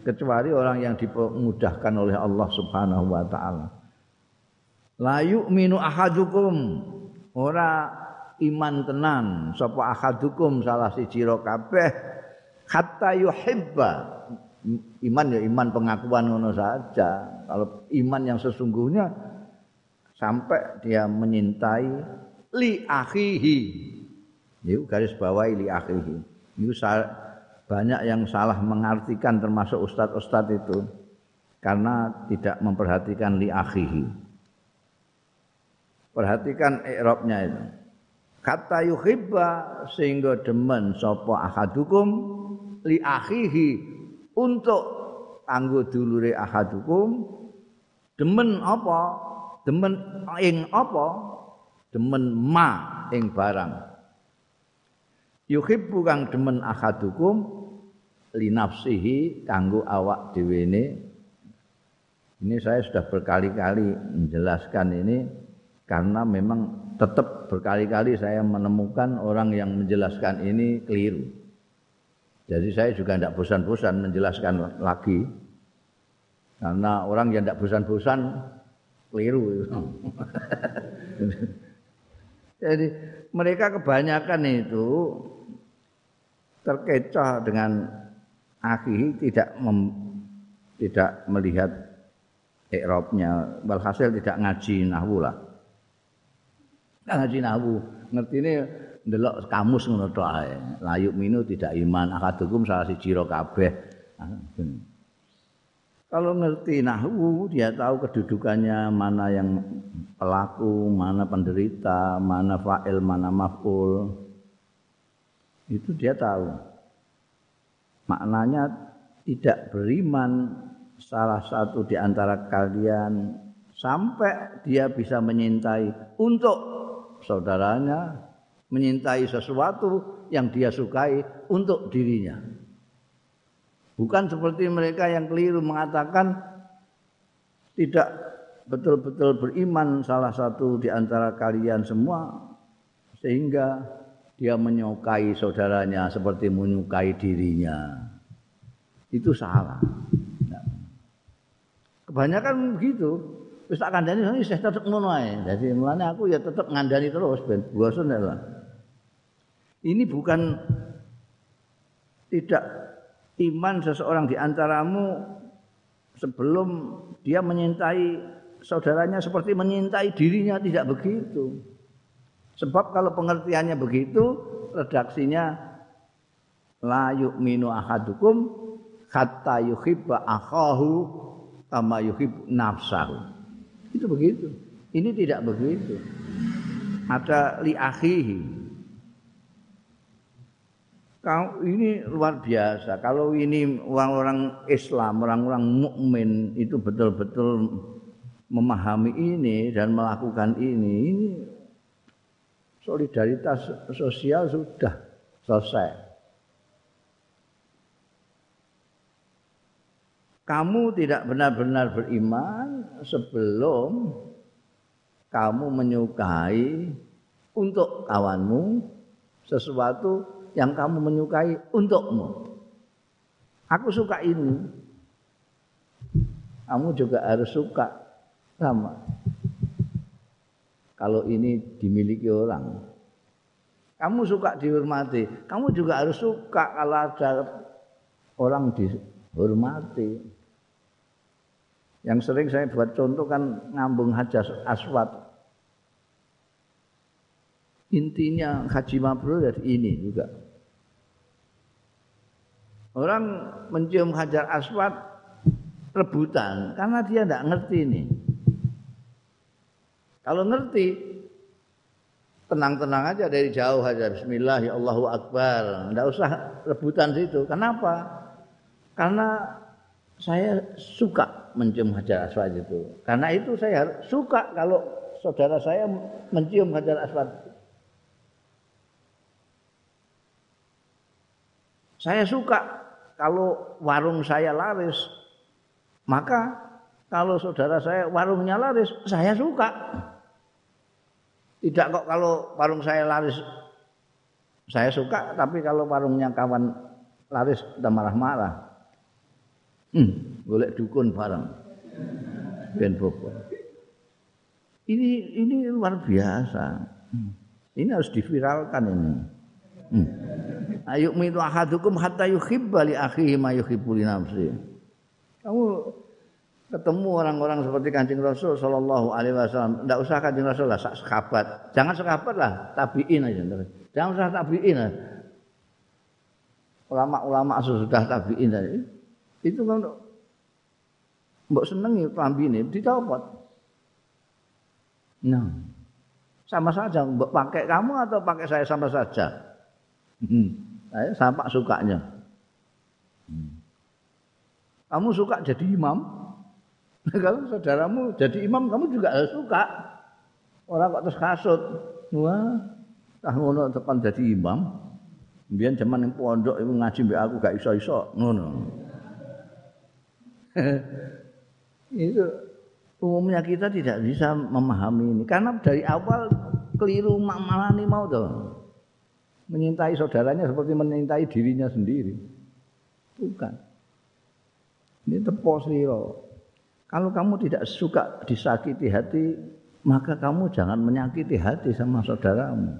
Kecuali orang yang dimudahkan oleh Allah Subhanahu wa taala. La yu'minu ahadukum ora iman tenan sapa ahadukum salah siji kabeh hatta yuhibba iman ya iman pengakuan ngono saja kalau iman yang sesungguhnya sampai dia menyintai li akhihi. Itu garis bawahi li akhihi. Itu banyak yang salah mengartikan termasuk ustadz-ustadz itu. Karena tidak memperhatikan li akhihi. Perhatikan i'rabnya itu. Kata yuhibba sehingga demen sapa ahadukum li akhihi. Untuk kanggo dulure ahadukum demen apa demen ing apa? Demen ma ing barang. Yuhibbu kang demen ahadukum li nafsihi kanggo awak dhewe ini saya sudah berkali-kali menjelaskan ini karena memang tetap berkali-kali saya menemukan orang yang menjelaskan ini keliru. Jadi saya juga tidak bosan-bosan menjelaskan lagi. Karena orang yang tidak bosan-bosan keliru. Jadi mereka kebanyakan itu terkecoh dengan akhir tidak mem, tidak melihat ikrabnya walhasil tidak ngaji nahwu lah. Ngaji nahwu, ngerti ini ndelok kamus ngono tok. Layuk minu tidak iman akadukum salah siji ro kabeh. Kalau ngerti nahwu dia tahu kedudukannya mana yang pelaku, mana penderita, mana fa'il, mana maf'ul. Itu dia tahu. Maknanya tidak beriman salah satu di antara kalian sampai dia bisa menyintai untuk saudaranya, menyintai sesuatu yang dia sukai untuk dirinya. Bukan seperti mereka yang keliru mengatakan tidak betul-betul beriman salah satu di antara kalian semua sehingga dia menyukai saudaranya seperti menyukai dirinya. Itu salah. Kebanyakan begitu. Wis tak kandhani wis tetep ngono ae. Dadi mulane aku ya tetep ngandani terus ben bosen lah. Ini bukan tidak iman seseorang di antaramu sebelum dia menyintai saudaranya seperti menyintai dirinya tidak begitu. Sebab kalau pengertiannya begitu, redaksinya la yu'minu ahadukum hatta yuhibba akhahu kama yuhib nafsahu. Itu begitu. Ini tidak begitu. Ada li akhihi Kau ini luar biasa. Kalau ini orang-orang Islam, orang-orang mukmin itu betul-betul memahami ini dan melakukan ini, ini solidaritas sosial sudah selesai. Kamu tidak benar-benar beriman sebelum kamu menyukai untuk kawanmu sesuatu yang kamu menyukai untukmu. Aku suka ini. Kamu juga harus suka sama. Kalau ini dimiliki orang. Kamu suka dihormati, kamu juga harus suka kalau ada orang dihormati. Yang sering saya buat contoh kan ngambung hajar aswad intinya haji mabrur dari ini juga. Orang mencium hajar aswad rebutan karena dia tidak ngerti ini. Kalau ngerti tenang-tenang aja dari jauh aja Bismillah ya Allahu Akbar. Tidak usah rebutan situ. Kenapa? Karena saya suka mencium hajar aswad itu. Karena itu saya suka kalau saudara saya mencium hajar aswad Saya suka kalau warung saya laris. Maka kalau saudara saya warungnya laris, saya suka. Tidak kok kalau warung saya laris saya suka, tapi kalau warungnya kawan laris kita marah-marah. Hmm, boleh dukun bareng. Ben bobo. Ini ini luar biasa. Hmm. Ini harus diviralkan ini. Hmm. Ayo mitu ahadukum hatta yuhibba li akhihi ma yuhibbu li nafsi. Kamu ketemu orang-orang seperti Kanjeng Rasul sallallahu alaihi wasallam, enggak usah Kanjeng Rasul lah sahabat. Jangan sahabat lah, tabiin aja. Jangan usah tabiin lah. Ulama-ulama sudah tabiin tadi. Itu kan mbok senengi klambine dicopot. Nah, sama saja mbok pakai kamu atau pakai saya sama saja. Hmm. Saya sama sukanya. Kamu suka jadi imam? Kalau saudaramu jadi imam, kamu juga harus suka. Orang kok terus kasut. Wah, tah ngono tekan jadi imam. Biar zaman yang pondok itu ngaji mbak aku gak iso-iso. Ngono. itu umumnya kita tidak bisa memahami ini karena dari awal keliru nih mau tuh menyintai saudaranya seperti menyintai dirinya sendiri. Bukan. Ini tepo siro. Kalau kamu tidak suka disakiti hati, maka kamu jangan menyakiti hati sama saudaramu.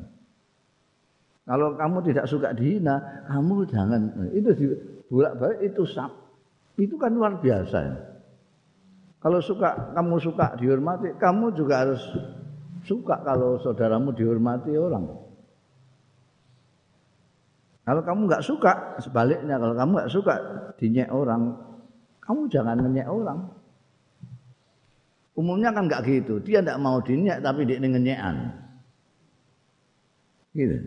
Kalau kamu tidak suka dihina, kamu jangan itu bolak-balik itu sap. Itu kan luar biasa. Ya. Kalau suka kamu suka dihormati, kamu juga harus suka kalau saudaramu dihormati orang. Kalau kamu nggak suka, sebaliknya kalau kamu nggak suka dinyek orang, kamu jangan menyek orang. Umumnya kan nggak gitu, dia nggak mau dinyek tapi dia ngenyekan. Gitu.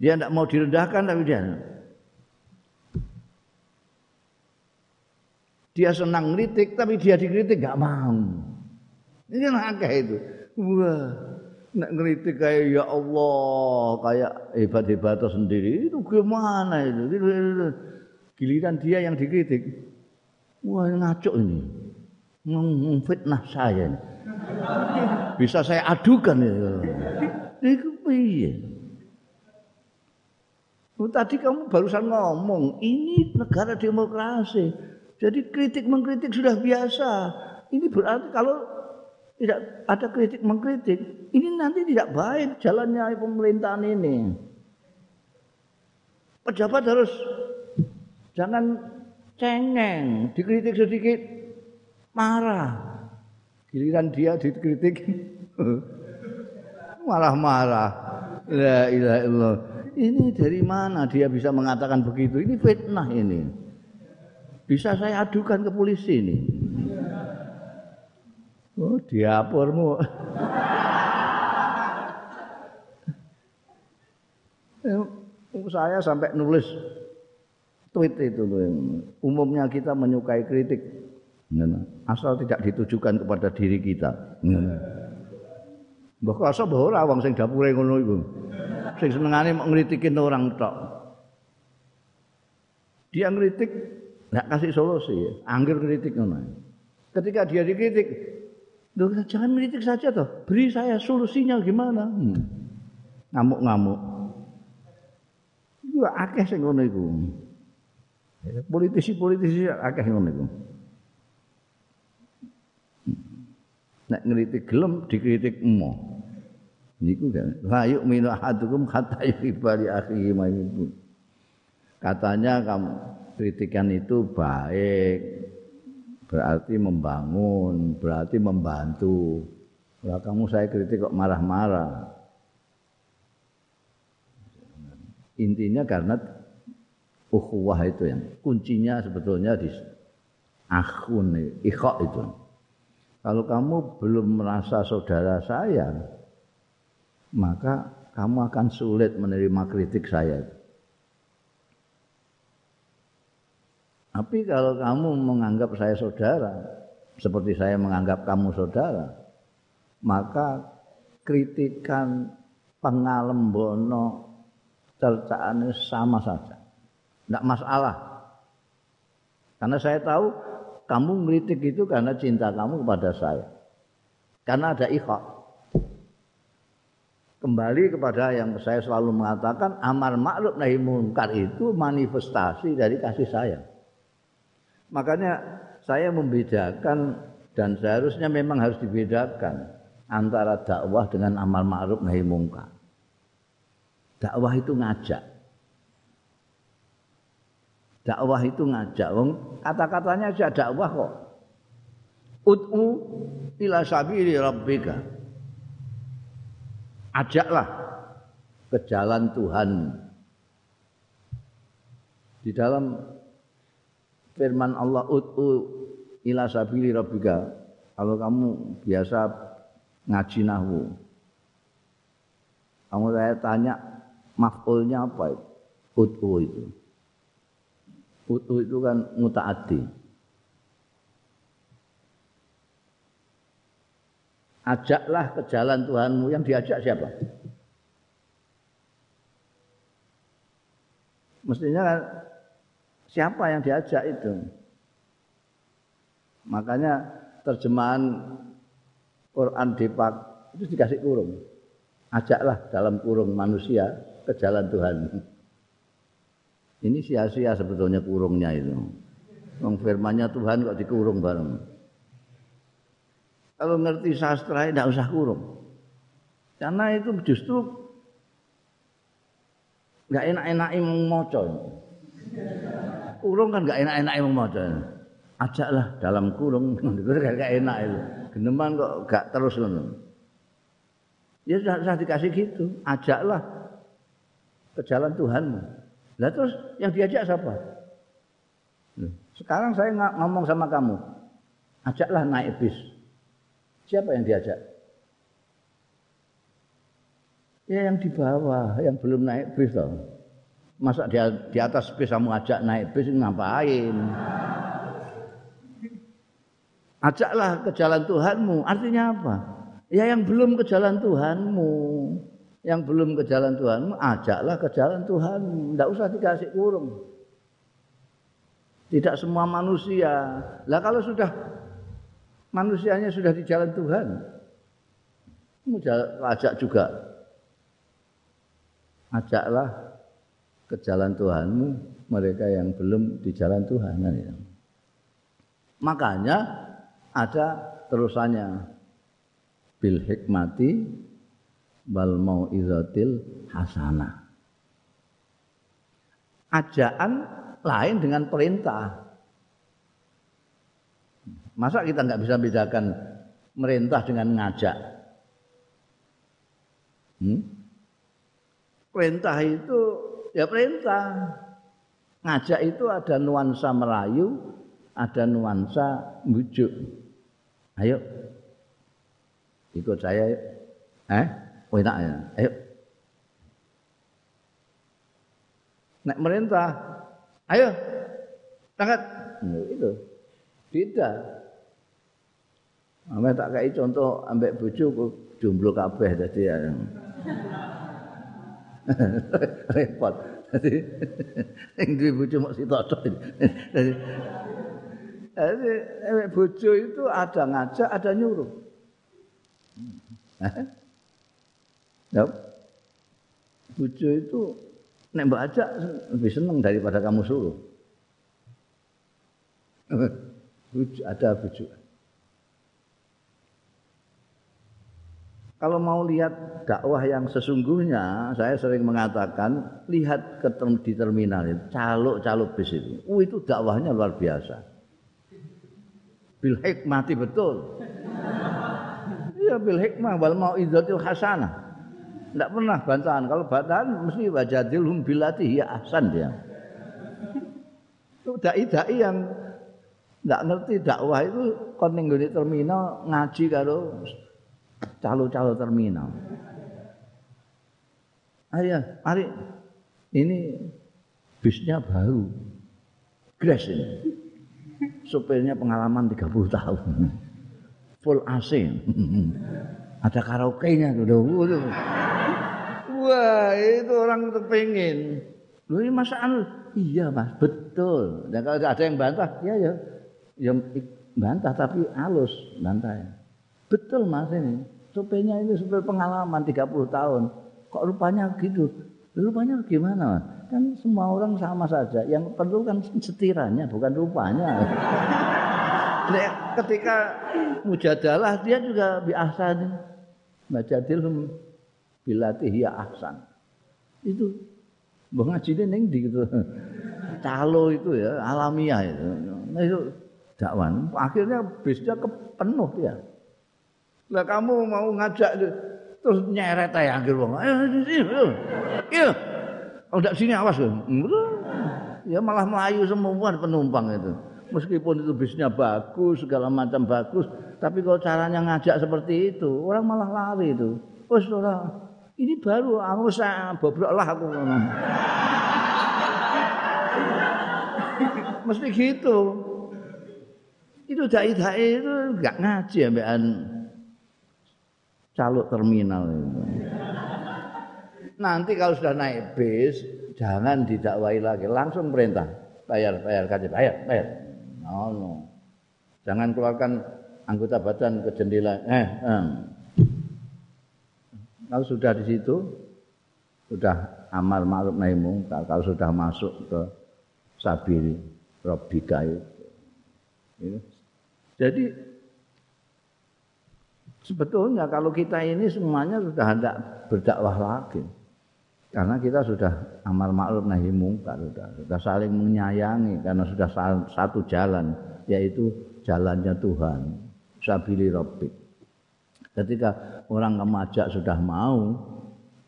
Dia nggak mau direndahkan tapi dia dia senang kritik tapi dia dikritik nggak mau. Ini kan itu. Wah, Nek ngeritik kayak ya Allah, kayak hebat-hebat sendiri itu gimana itu? Giliran dia yang dikritik. Wah ngaco ini. Memfitnah saya. Bisa saya adukan itu. Itu piye? Oh, tadi kamu barusan ngomong, ini negara demokrasi. Jadi kritik mengkritik sudah biasa. Ini berarti kalau tidak ada kritik mengkritik, ini nanti tidak baik jalannya pemerintahan ini. Pejabat harus jangan cengeng, dikritik sedikit marah. Giliran dia dikritik malah marah. La ilaha illallah. Ini dari mana dia bisa mengatakan begitu? Ini fitnah ini. Bisa saya adukan ke polisi ini. Oh, diapurmu. saya sampai nulis tweet itu loh. Umumnya kita menyukai kritik. Asal tidak ditujukan kepada diri kita. Mbah kasa mbah ora wong sing dapure ngono iku. Sing senengane mau ngritikin orang tok. Dia ngritik nggak kasih solusi, angger kritik ngono. Ketika dia dikritik, Loh, jangan menitik saja toh. Beri saya solusinya gimana? Hmm. Ngamuk-ngamuk. Itu akeh sing ngono iku. Politisi-politisi akeh ngono iku. Nek ngritik gelem dikritik emo. Niku kan. La yu'minu ahadukum hatta yuhibba akhihi ma Katanya kamu kritikan itu baik, berarti membangun, berarti membantu. Kalau kamu saya kritik kok marah-marah. Intinya karena ukhuwah itu yang kuncinya sebetulnya di akhun, ikhok itu. Kalau kamu belum merasa saudara saya, maka kamu akan sulit menerima kritik saya. Tapi kalau kamu menganggap saya saudara, seperti saya menganggap kamu saudara, maka kritikan pengalembono cercaannya sama saja. Tidak masalah. Karena saya tahu kamu ngeritik itu karena cinta kamu kepada saya. Karena ada ikhak. Kembali kepada yang saya selalu mengatakan amar maklum nahi munkar itu manifestasi dari kasih sayang. Makanya saya membedakan dan seharusnya memang harus dibedakan antara dakwah dengan amal ma'ruf nahi mungkar. Dakwah itu ngajak. Dakwah itu ngajak. Kata-katanya aja dakwah kok. Ud'u ila sabili rabbika. Ajaklah ke jalan Tuhan. Di dalam firman Allah ut'u ila sabili rabbika. Kalau kamu biasa ngaji nahwu. Kamu saya tanya maf'ulnya apa itu? Ut'u itu. Ut'u itu kan mutaaddi. Ajaklah ke jalan Tuhanmu yang diajak siapa? Mestinya kan Siapa yang diajak itu? Makanya terjemahan Quran Depak itu dikasih kurung. Ajaklah dalam kurung manusia ke jalan Tuhan. Ini sia-sia sebetulnya kurungnya itu. Wong Tuhan kok dikurung bareng. Kalau ngerti sastra tidak usah kurung. Karena itu justru nggak enak-enak mau moco. Kurung kan nggak enak-enak mau moco. Ajaklah dalam kurung, itu gak enak itu. Geneman kok gak terus ngono. Ya sudah, sudah dikasih gitu, ajaklah ke jalan Tuhanmu. Lah terus yang diajak siapa? Sekarang saya ngomong sama kamu, ajaklah naik bis. Siapa yang diajak? Ya yang di bawah, yang belum naik bis toh. Masa di, di atas bis kamu ajak naik bis ngapain? Ajaklah ke jalan Tuhanmu. Artinya apa? Ya yang belum ke jalan Tuhanmu. Yang belum ke jalan Tuhanmu, ajaklah ke jalan Tuhanmu. Tidak usah dikasih kurung. Tidak semua manusia. Lah kalau sudah manusianya sudah di jalan Tuhan, kamu ajak juga. Ajaklah ke jalan Tuhanmu mereka yang belum di jalan Tuhan. Makanya ada terusannya bil hikmati wal mauizatil hasanah. Ajaan lain dengan perintah. Masa kita nggak bisa bedakan merintah dengan ngajak? Hmm? Perintah itu ya perintah. Ngajak itu ada nuansa merayu, ada nuansa bujuk. Ayo. Ikut saya. Eh? Oh enak ya. Ayo. Nek merintah. Ayo. Tangkat. Nah, itu. Beda. Ame tak kai contoh ambek bojoku jomblo kabeh dadi ya. Repot. Dadi sing duwe bojo mok sitok tok. Dadi ewek bojo itu ada ngajak, ada nyuruh. Ya. Bojo itu nek mbak ajak lebih seneng daripada kamu suruh. Ada bojo. Kalau mau lihat dakwah yang sesungguhnya, saya sering mengatakan lihat ke di terminal itu, caluk-caluk bis itu. Uh, itu dakwahnya luar biasa bil hikmati betul. Iya bil hikmah wal mau'izatil hasanah. Tidak pernah bantahan. Kalau bantahan mesti wajadilhum bilati ya ahsan dia. Itu dai-dai yang tidak ngerti dakwah itu kon terminal ngaji karo calo-calo terminal. Ayo, mari ini bisnya baru. Grace ini supirnya pengalaman 30 tahun. Full AC. Ada karaoke-nya tuh. Wah, itu orang pengen. Lu ini masa anu? Iya, Mas, betul. Dan kalau ada yang bantah, ya ya. Ya bantah tapi halus bantah. Betul, Mas ini. Supirnya ini supir pengalaman 30 tahun. Kok rupanya gitu? Rupanya gimana? Kan semua orang sama saja. Yang perlu kan setirannya, bukan rupanya. Ketika mujadalah dia juga biasa majadil bilatih ya ahsan. Itu mbah ngajine ning di gitu. Calo itu ya, alamiah itu. Nah itu dakwan. Akhirnya bisnya kepenuh dia. Lah kamu mau ngajak terus nyeret aja akhir wong. Ayo, Oh, tidak sini awas loh. Ya malah melayu semua penumpang itu. Meskipun itu bisnya bagus, segala macam bagus, tapi kalau caranya ngajak seperti itu, orang malah lari itu. Oh, saudara, ini baru aku saya bobrok lah aku Mesti gitu. Itu dai-dai itu enggak ngaji ambekan caluk terminal itu. nanti kalau sudah naik bis jangan didakwai lagi langsung perintah bayar bayar kaji bayar bayar no, no. jangan keluarkan anggota badan ke jendela eh, eh. kalau sudah di situ sudah amal ma'ruf nahi mungkar kalau sudah masuk ke sabiri robika itu jadi Sebetulnya kalau kita ini semuanya sudah tidak berdakwah lagi. Karena kita sudah amar ma'ruf nahi mungkar sudah, sudah saling menyayangi karena sudah satu jalan yaitu jalannya Tuhan. Sabili Rabbik. Ketika orang kemajak sudah mau,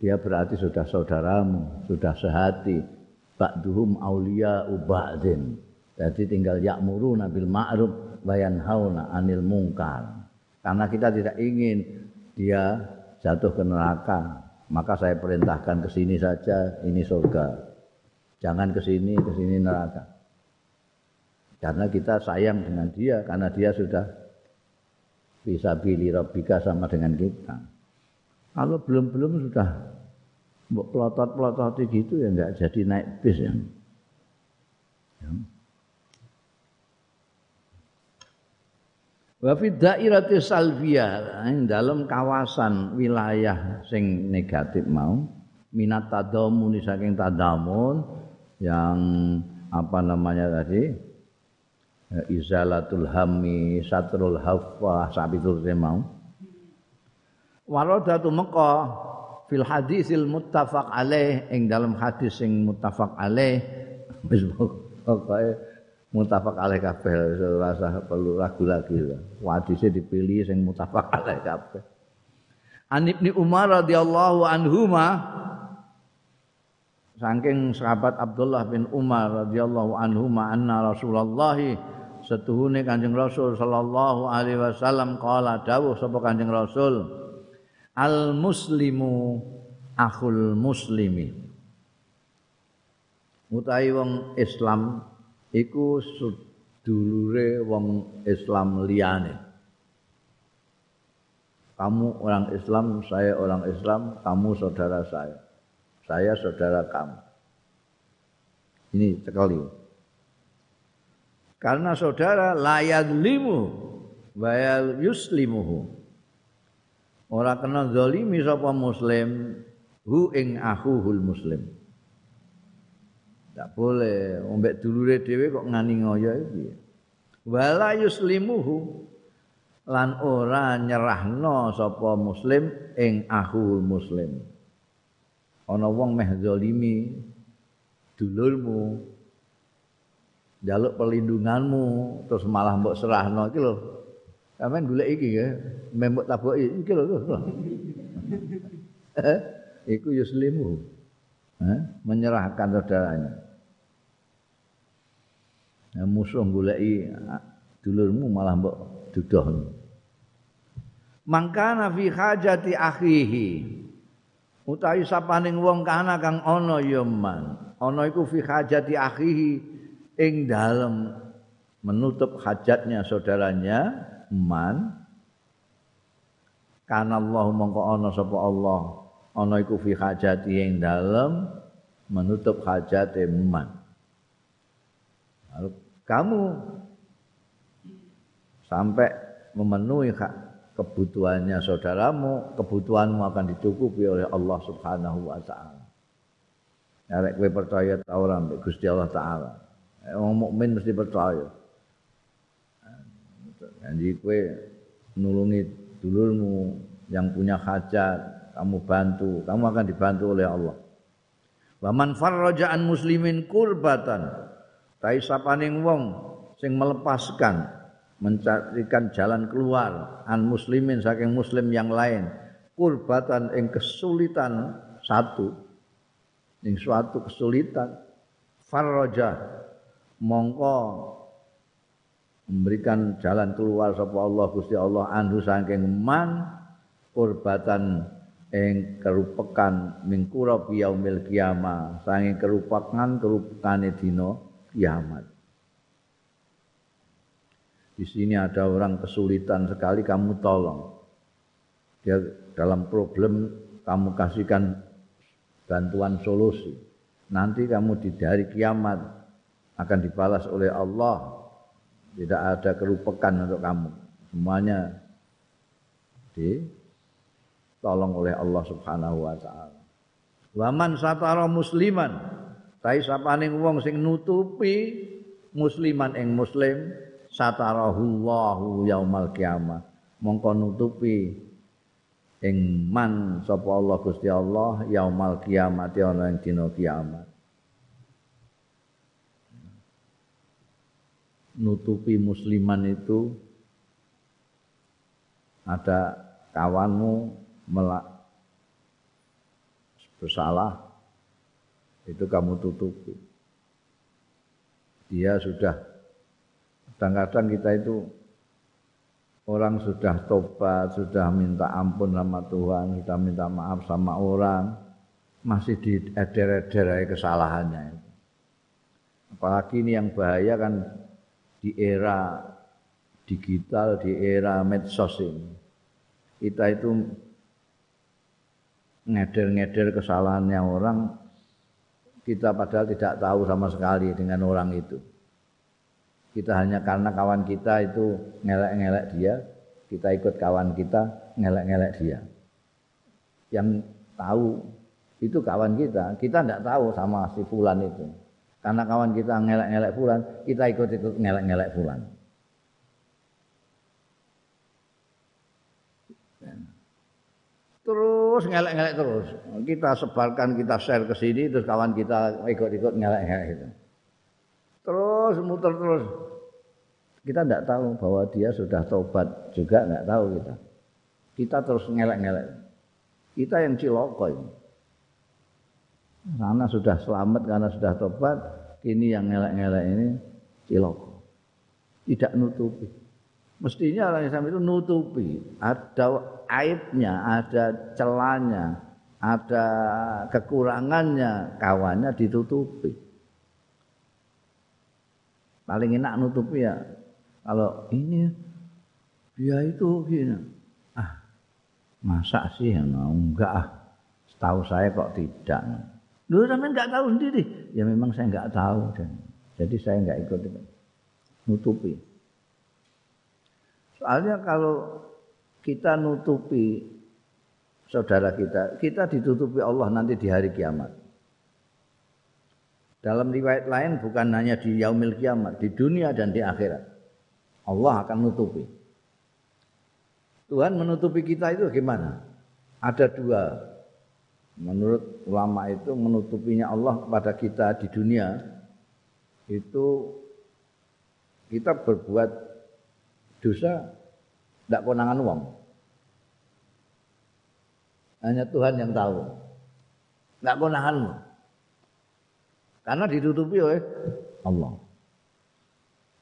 dia berarti sudah saudaramu, sudah sehati. Ba'duhum aulia uba'din. Jadi tinggal yakmuru nabil ma'ruf bayan hauna anil mungkar. Karena kita tidak ingin dia jatuh ke neraka, maka saya perintahkan ke sini saja, ini surga. Jangan ke sini, ke sini neraka. Karena kita sayang dengan dia, karena dia sudah bisa pilih Rabbika sama dengan kita. Kalau belum-belum sudah pelotot-pelotot gitu ya nggak jadi naik bis ya. ya. Wa fi dairati salvia dalam kawasan wilayah sing negatif mau minat tadamun saking tadamun yang apa namanya tadi? Izalatul hammi satrul haffa sabitul mau. Waradatu Mekah fil hadisil muttafaq alaih ing dalam hadis sing muttafaq alaih. Wis pokoke mutafak alaih kabeh rasa perlu ragu lagi hadise dipilih sing mutafak alaih kabeh. An Ibnu Umar radhiyallahu anhuma saking sahabat Abdullah bin Umar radhiyallahu anhuma anna Rasulullah setuhune Kanjeng Rasul sallallahu alaihi wasallam qala dawuh sapa Kanjeng Rasul? Al muslimu akhul muslimi. Utawi wong Islam iku dulure wong Islam liyane. Kamu orang Islam, saya orang Islam, kamu saudara saya. Saya saudara kamu. Ini sekali. Karena saudara layad limu bayal yuslimuhu. Orang kena zalimi sapa muslim hu ing ahuhul muslim. Tak boleh ombek dulure dhewe kok ngani ngoyo iki. Wala yuslimuhu lan ora nyerahno sapa muslim ing ahul muslim. Ana wong meh zalimi dulurmu jaluk perlindunganmu terus malah mbok serahno iki lho. Sampeyan golek iki ya, mbok taboki iki lho. Eh, iku yuslimu. Eh, menyerahkan saudaranya. Musuh goleki dulurmu malah mbok dudoh. Mangkana fi hajati akhihi. Utawi sapaning wong kana kang ana ya man. Ana iku fi hajati akhihi ing dalem menutup hajatnya saudaranya man. Kana Allah mongko ana sapa Allah. Ana iku fi hajati ing dalem menutup hajate man kamu sampai memenuhi hak kebutuhannya saudaramu, kebutuhanmu akan dicukupi oleh Allah Subhanahu wa taala. Arek kowe percaya ta ora mbek Gusti Allah taala. Wong mukmin mesti percaya. Jadi kowe nulungi dulurmu yang punya hajat, kamu bantu, kamu akan dibantu oleh Allah. Wa man farraja an muslimin kurbatan Tai sapaning wong sing melepaskan mencarikan jalan keluar an muslimin saking muslim yang lain kurbatan ing kesulitan satu ing suatu kesulitan farraja mongko memberikan jalan keluar sapa Allah Gusti Allah anhu saking man kurbatan ing kerupekan mingkura yaumil kiamah saking kerupakan kerupukane dina kiamat. Di sini ada orang kesulitan sekali kamu tolong. Dia dalam problem kamu kasihkan bantuan solusi. Nanti kamu di dari kiamat akan dibalas oleh Allah. Tidak ada kerupekan untuk kamu. Semuanya ditolong oleh Allah Subhanahu wa taala. Waman satara musliman Tapi sapaning wong sing nutupi musliman ing muslim satarahullahu yaumal kiamah. mongko nutupi ing man sapa Allah Gusti Allah yaumal kiamat ana ing dina kiamat nutupi musliman itu ada kawanmu melak bersalah itu kamu tutupi dia sudah kadang-kadang kita itu orang sudah tobat, sudah minta ampun sama Tuhan, sudah minta maaf sama orang, masih di eder-eder kesalahannya. Apalagi ini yang bahaya kan di era digital, di era medsos ini. Kita itu ngeder-ngeder kesalahannya orang, kita padahal tidak tahu sama sekali dengan orang itu. Kita hanya karena kawan kita itu ngelek-ngelek dia, kita ikut kawan kita ngelek-ngelek dia. Yang tahu itu kawan kita, kita tidak tahu sama si fulan itu. Karena kawan kita ngelek-ngelek fulan, kita ikut-ikut ngelek-ngelek fulan. Terus ngelek-ngelek terus. Kita sebarkan, kita share ke sini, terus kawan kita ikut-ikut ngelek-ngelek itu. Terus muter terus. Kita tidak tahu bahwa dia sudah tobat juga nggak tahu kita. Kita terus ngelek-ngelek. Kita yang ciloko ini. Karena sudah selamat karena sudah tobat, kini yang ngelek-ngelek ini ciloko. Tidak nutupi. Mestinya orang Islam itu nutupi. Ada aibnya, ada celanya, ada kekurangannya, kawannya ditutupi. Paling enak nutupi ya kalau ini dia itu gini. Ah masa sih enggak ah setahu saya kok tidak. Lu sampai enggak tahu sendiri? Ya memang saya enggak tahu. Dan jadi saya enggak ikut. Nutupi soalnya kalau kita nutupi saudara kita kita ditutupi Allah nanti di hari kiamat dalam riwayat lain bukan hanya di yaumil kiamat di dunia dan di akhirat Allah akan menutupi. Tuhan menutupi kita itu gimana? Ada dua. Menurut ulama itu menutupinya Allah kepada kita di dunia itu kita berbuat dosa tidak konangan uang. Hanya Tuhan yang tahu. Tidak konangan Karena ditutupi oleh Allah.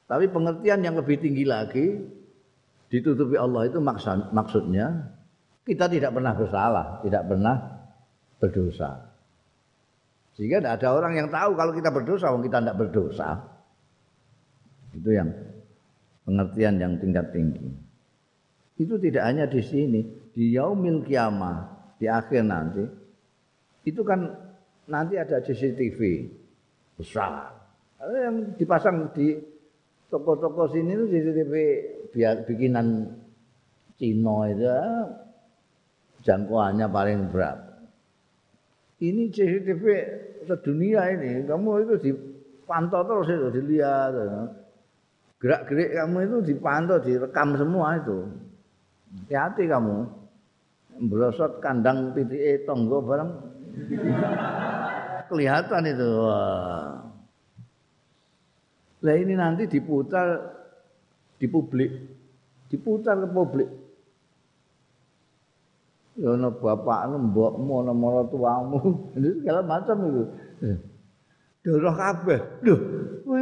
Tapi pengertian yang lebih tinggi lagi ditutupi Allah itu maksud, maksudnya kita tidak pernah bersalah, tidak pernah berdosa. Sehingga tidak ada orang yang tahu kalau kita berdosa, kita tidak berdosa. Itu yang pengertian yang tingkat tinggi. Itu tidak hanya di sini, di yaumil kiamah, di akhir nanti. Itu kan nanti ada CCTV besar. Yang dipasang di toko-toko sini itu CCTV biar bikinan Cina itu jangkauannya paling berat. Ini CCTV sedunia ini, kamu itu dipantau terus itu, dilihat. Gerak-gerik kamu itu dipantau, direkam semua itu. Hati-hati kamu. Berosot kandang PTE tonggo barang kelihatan itu. Lah ini nanti diputar di publik, diputar ke publik. Ya ana bapakmu, mbokmu, ana maratuamu, ini segala macam itu. Darah kabeh. Lho, kowe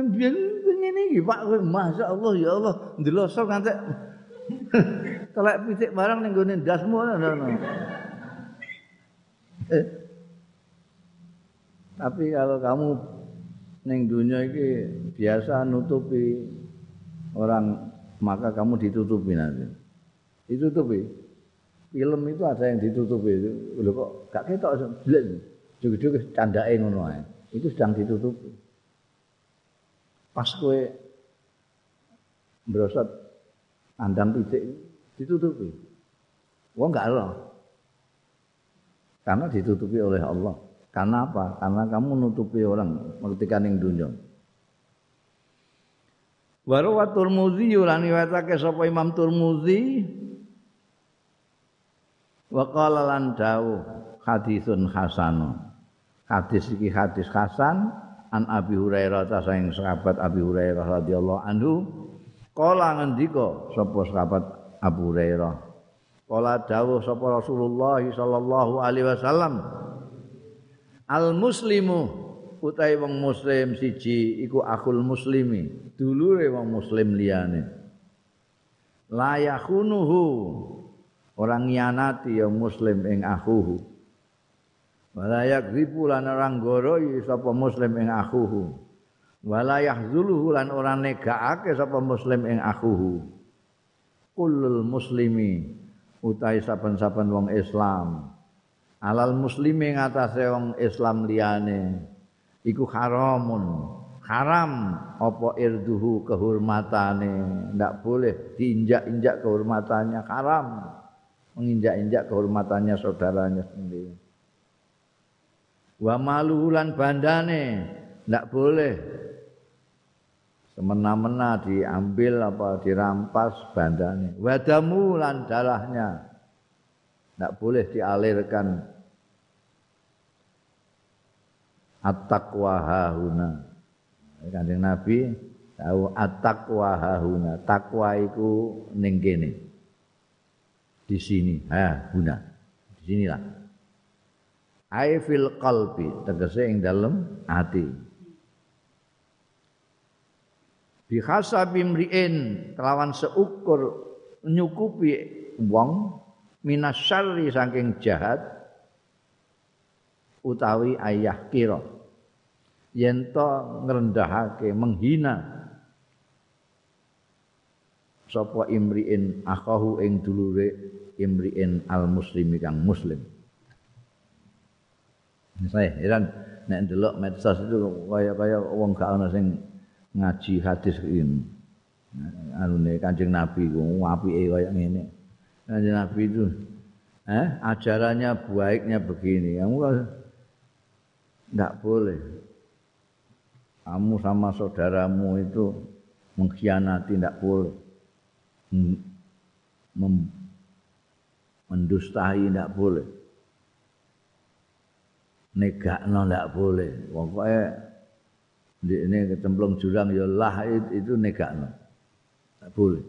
mbiyen ngene iki Pak, masyaallah ya Allah, ndelosok nganti telek pitik barang ning gone ndasmu ngono. Eh. Tapi kalau kamu ning dunia iki biasa nutupi orang maka kamu ditutupi nanti. Ditutupi. Film itu ada yang ditutupi itu. Lho kok gak ketok blek. Juga-juga candake ngono ae. Itu sedang ditutupi. Pas kowe brosot andam pitik ditutupi. Wong gak loh. Karena ditutupi oleh Allah. Karena apa? Karena kamu nutupi orang ketika ning dunya. Wa rawa Turmuzi lan riwayatake sapa Imam Turmuzi Wa qala lan dawuh hadisun hasan. Hadis iki hadis hasan an Abi Hurairah ta sahabat Abi Hurairah radhiyallahu anhu kala ngendika sapa sahabat Abu Hurairah? Kala dawuh sapa Rasulullah sallallahu alaihi wasallam Al muslimu utahe wong muslim siji iku akul muslimi dulure wong muslim liyane. La yakhunuhu orang nyanati yang muslim ing akhuhu. Wala yakdzibu lan orang goroi sapa muslim ing akhuhu wala yahzuluhu lan ora negaake sapa muslim ing akhuhu kullul muslimi utahe saben-saben wong Islam. Alal muslimi ngatasé wong Islam liyane. Iku haramun. Haram apa irduhu kehormatane. Ndak boleh diinjak-injak kehormatannya. Haram. Menginjak-injak kehormatannya saudaranya sendiri. Wa malulan bandane ndak boleh semena-mena diambil apa dirampas bandane wadamu lan dalahnya ndak boleh dialirkan at-taqwa hahuna. Nabi tahu at-taqwa hahuna. Takwa. Di sini, ha, huna. Di sinilah. Fil qalbi, tegese ing dalem ati. Bi hasabi mriin kelawan seukur nyukupi wong minasyarri saking jahat utawi ayah kira. Yen to ngrendahake menghina. Sapa imriin akahu ing dulure imriin al muslimi kang muslim. Saya heran nek ndelok medsos itu kaya-kaya wong gak ana sing ngaji hadis ini anune Kanjeng Nabi ku apike kaya ngene Kanjeng Nabi itu eh ajarannya baiknya begini kamu tidak boleh. Kamu sama saudaramu itu mengkhianati tidak boleh. Mem mendustai tidak boleh. Negakno tidak boleh. Pokoknya ini kecemplung jurang ya lah itu negakno. Tidak boleh.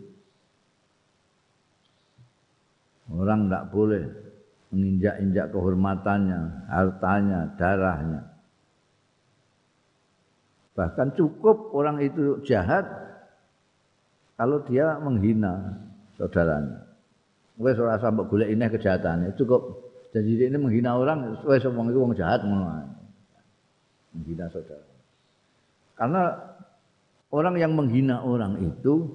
Orang tidak boleh menginjak-injak kehormatannya, hartanya, darahnya. Bahkan cukup orang itu jahat kalau dia menghina saudaranya. Wes ora sampe golek ineh kejahatane, cukup jadi ini menghina orang, wes wong itu wong jahat ngono. Menghina saudara. Karena orang yang menghina orang itu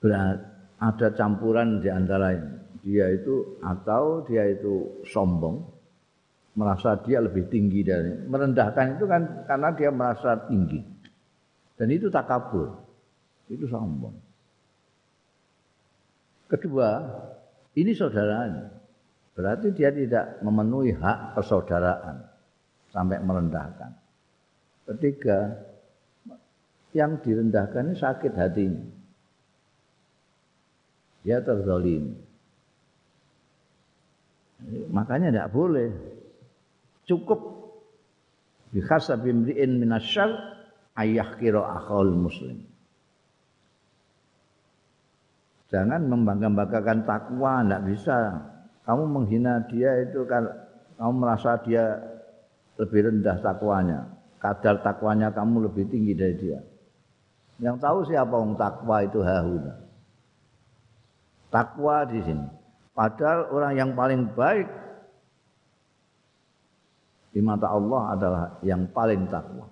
berat, ada campuran di antara dia itu atau dia itu sombong merasa dia lebih tinggi dari merendahkan itu kan karena dia merasa tinggi. Dan itu takabur itu sombong. Kedua ini saudaranya berarti dia tidak memenuhi hak persaudaraan sampai merendahkan. Ketiga yang direndahkan ini sakit hatinya. Dia terzalim makanya tidak boleh. Cukup. Bihasabi imri'in minasyar ayah kira akhul muslim. Jangan membangga-banggakan takwa tidak bisa. Kamu menghina dia itu kan kamu merasa dia lebih rendah takwanya. Kadar takwanya kamu lebih tinggi dari dia yang tahu siapa orang takwa itu hahuna takwa di sini padahal orang yang paling baik di mata Allah adalah yang paling takwa.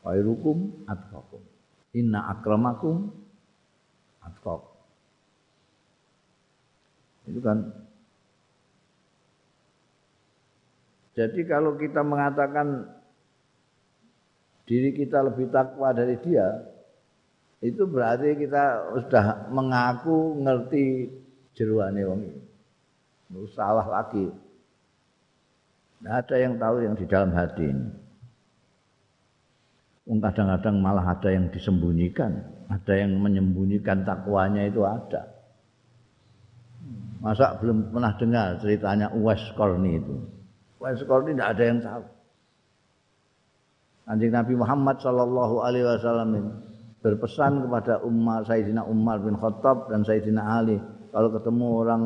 Khairukum atqakum. Inna akramakum atqakum. Itu kan Jadi kalau kita mengatakan diri kita lebih takwa dari dia, itu berarti kita sudah mengaku ngerti jeruane wong ini. Salah lagi. Tidak ada yang tahu yang di dalam hati ini. Kadang-kadang malah ada yang disembunyikan. Ada yang menyembunyikan takwanya itu ada. Masa belum pernah dengar ceritanya Uwais Korni itu? Uwais Korni tidak ada yang tahu. Anjing Nabi Muhammad Shallallahu Alaihi Wasallam berpesan kepada Umar Sayyidina Umar bin Khattab dan Sayyidina Ali kalau ketemu orang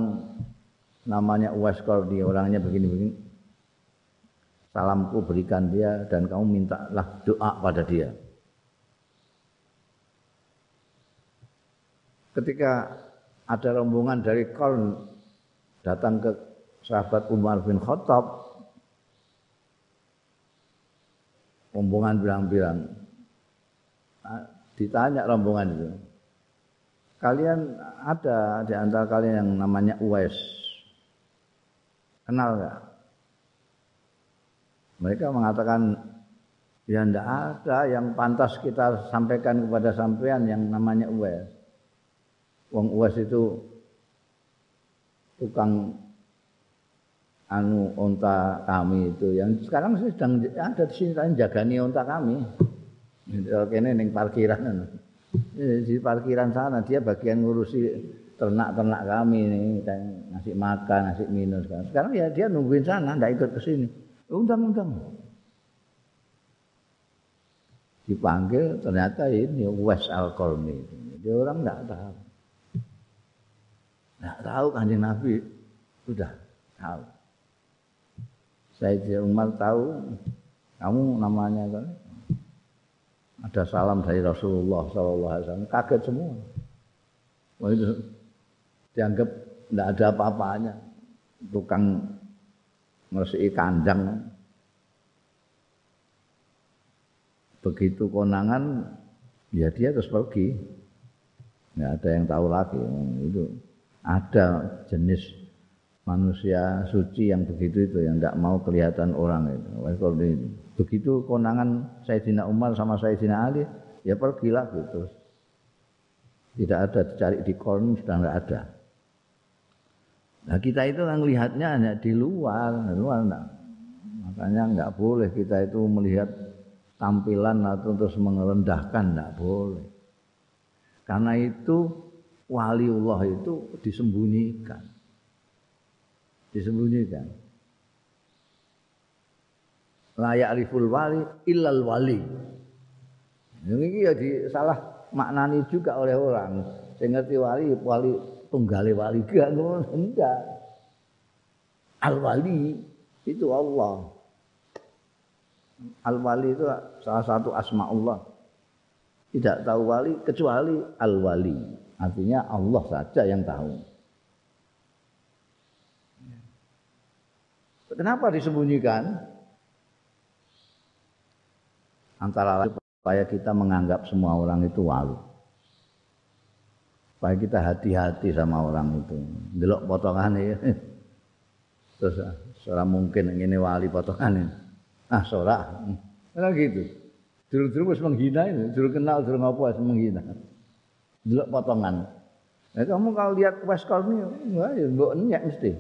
namanya Uwais Korni orangnya begini-begini salamku berikan dia dan kamu mintalah doa pada dia. Ketika ada rombongan dari Korn datang ke sahabat Umar bin Khattab rombongan bilang-bilang. Nah, ditanya rombongan itu. Kalian ada di antara kalian yang namanya Uwais? Kenal nggak? Mereka mengatakan ya tidak ada yang pantas kita sampaikan kepada sampean yang namanya Uwais. Wong Uwais itu tukang anu onta kami itu yang sekarang sedang ada di sini jagani onta kami. Kene ning parkiran di parkiran sana dia bagian ngurusi ternak-ternak kami ini ngasih makan, ngasih minum sekarang. Sekarang ya dia nungguin sana, ndak ikut ke sini. Undang-undang. Dipanggil ternyata ini West Alkolmi. Dia orang ndak tahu. Nah, tahu kanjeng Nabi sudah tahu. Saya Umar tahu. Kamu namanya kan ada salam dari Rasulullah SAW kaget semua. Wah itu dianggap tidak ada apa-apanya. Tukang ngersiki kandang. Begitu konangan ya dia terus pergi. Nggak ada yang tahu lagi. Itu ada jenis manusia suci yang begitu itu yang tidak mau kelihatan orang itu. Begitu konangan Sayyidina Umar sama Sayyidina Ali, ya pergi lagi terus. Tidak ada dicari di korn sudah nggak ada. Nah kita itu kan lihatnya hanya di luar, di luar enggak. Makanya nggak boleh kita itu melihat tampilan atau terus merendahkan, nggak boleh. Karena itu waliullah itu disembunyikan. Disembunyikan. Layak riful wali illal wali. Ini ya di salah maknani juga oleh orang. Saya ngerti wali, wali tunggale wali gak enggak. Al wali itu Allah. Al wali itu salah satu asma Allah. Tidak tahu wali kecuali al wali. Artinya Allah saja yang tahu. Kenapa disembunyikan? Antara lain supaya kita menganggap semua orang itu wali. Supaya kita hati-hati sama orang itu. Delok potongan ya. Terus seorang mungkin ini wali potongan Ah, sorak. Nah gitu. Dulu-dulu menghina ini, dulu kenal, dulu ngapa menghina delok potongan. Nah, kamu kalau lihat West wah ya mbok mesti.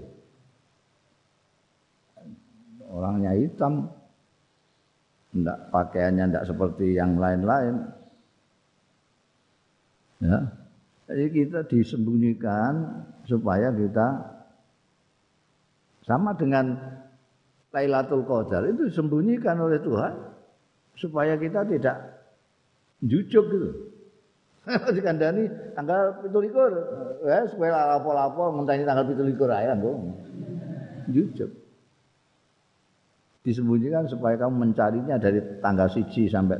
Orangnya hitam, enggak pakaiannya enggak seperti yang lain-lain. Ya. Jadi kita disembunyikan supaya kita sama dengan Lailatul Qadar itu disembunyikan oleh Tuhan supaya kita tidak jujuk gitu. dikandani tanggal 17. Ya, supaya lapo-lapo ngenteni tanggal 17 ae anggo. Disembunyikan supaya kamu mencarinya dari tanggal siji sampai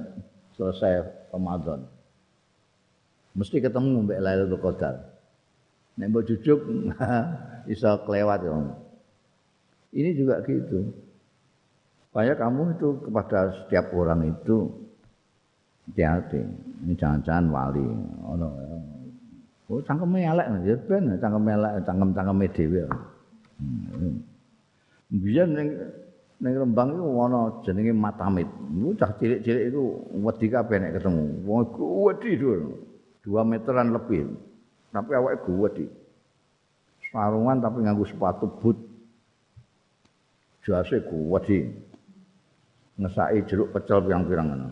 selesai Ramadan. Mesti ketemu mbek Lailatul Qadar. Nek mbok jujuk iso kelewat ya. Ini juga gitu. Supaya kamu itu kepada setiap orang itu hati-hati. Ini jangan-jangan wali. Ono Oh, cangkeme elek ya ben cangkeme elek cangkem-cangkeme dhewe. Hmm. Biyen ning Rembang iku ana jenenge Matamit. Iku cah cilik-cilik iku wedi kabeh nek ketemu. Wong wedi dhuwur. 2 meteran lebih. Tapi awake gede. Sarungan tapi nganggo sepatu boot. Jase gede. Ngesaki jeruk pecel pirang-pirang ngono.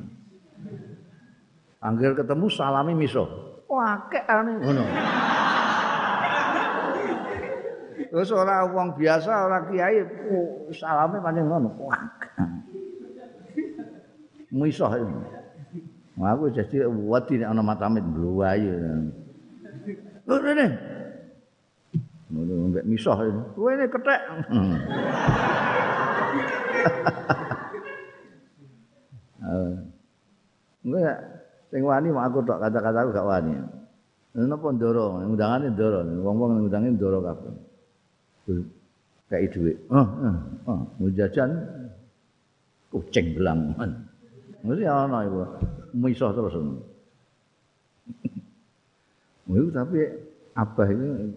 Angger ketemu salami miso. Wah, akeh ngono. Terus ora wong biasa, ora kiai, salame pancen ngono. Misah. Aku jadi wedi nek ana matamit bluwayu. Lho rene. Ngono mbek misah. Kowe ini kethek. Enggak, sing wani aku tok kata-kataku gak wani. Napa ndoro, undangane ndoro, wong-wong undange ndoro kabeh. Kayak duit. Oh, oh, oh, jajan kucing belang. Mesti ana iku. Misah terus. Itu tapi abah itu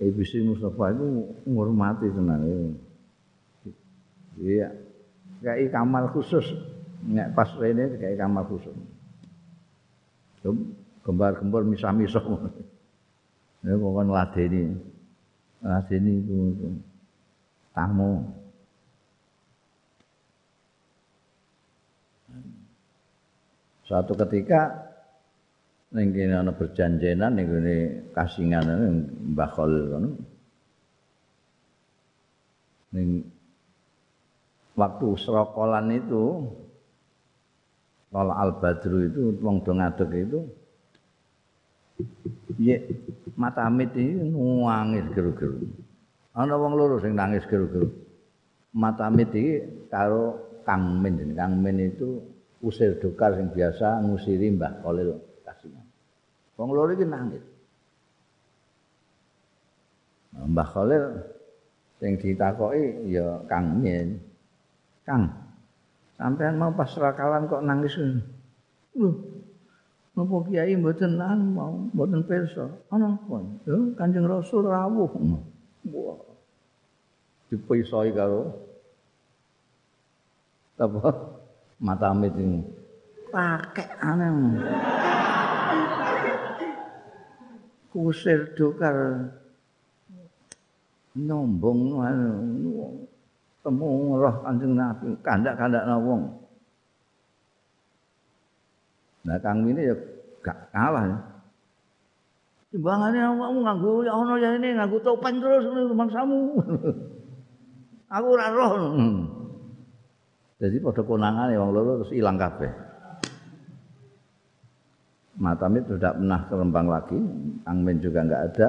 Ibu Sri Mustafa itu menghormati tenang. Iya. Kayak kamar khusus nek pas rene kayak kamar khusus. Gembar-gembar misah-misah. Ya kok kon ladeni. Ladeni itu tamu. Suatu ketika ning kene ana berjanjenan ning kene kasingan Mbah Khalil kono. Ning waktu serokolan itu kalau al badru itu wong do ngadeg itu ya mata amit ini nangis geru-geru. Ana wong loro sing nangis geru-geru. Mata amit iki karo Kang Min. Kang Min itu usir dokar sing biasa ngusiri Mbah Kolil wong loro iki nangis. Mbah Kolil sing ditakoki ya Kang Min. Kang, sampean mau pas rakalan kok nangis. Lho. Napa kiai mboten nang mau mboten pirsa? Ana apa? Yo Kanjeng Rasul rawuh. Wah. Dipisoi karo apa? Mata amit ini. Pakai aneh. Kusir dokar nyombong anu temu roh Kanjeng Nabi, kandak-kandak wong. Nah, Kang ini ya gak kalah ya. Timbangannya awakmu nganggo ya ono ya ini nganggo topeng terus mangsamu. Aku ora roh. Jadi pada konangan wong loro terus ilang kabeh. Matamit sudah pernah ke Rembang lagi, Kang Min juga enggak ada.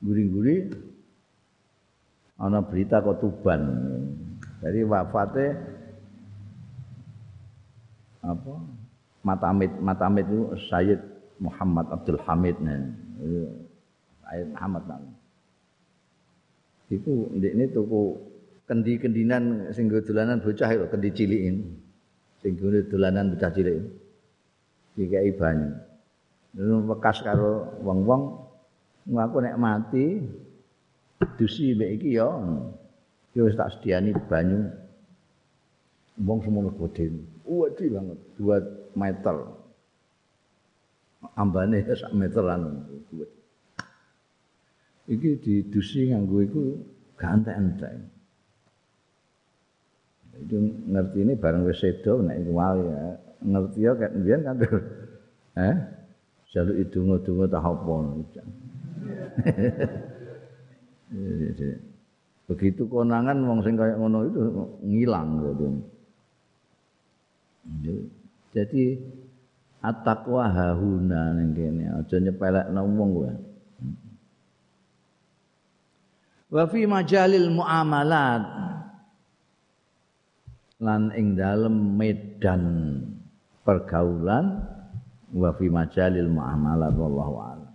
Guri-guri ana berita kok Tuban. Jadi wafatnya apa? Matamid, Matamid itu Sayyid Muhammad Abdul Hamid nih. Sayyid Muhammad. Iku ini tuku kendi-kendinan sing dolanan bocah itu kendi cilikin. Sing dolanan bocah cilik. Dikai banyu. Lalu bekas karo wong-wong ngaku nek mati dusi mbek iki ya ya wis tak sediani banyu wong semono gede wedi banget 2 meter. Ambane sak meteran iki didusi nganggo iku gantek-entek. Itu ngerti ini bareng wis sedo nek iku wali ya. Ngerti ya kan biyen kan eh? Jaluk idungo-dungo tak apa Begitu konangan wong sing kaya ngono itu ngilang gitu. Jadi at-taqwa hahuna ning kene aja nyepelekno wong kowe. Wa fi majalil muamalat lan ing dalem medan pergaulan wa fi majalil muamalat wallahu a'lam.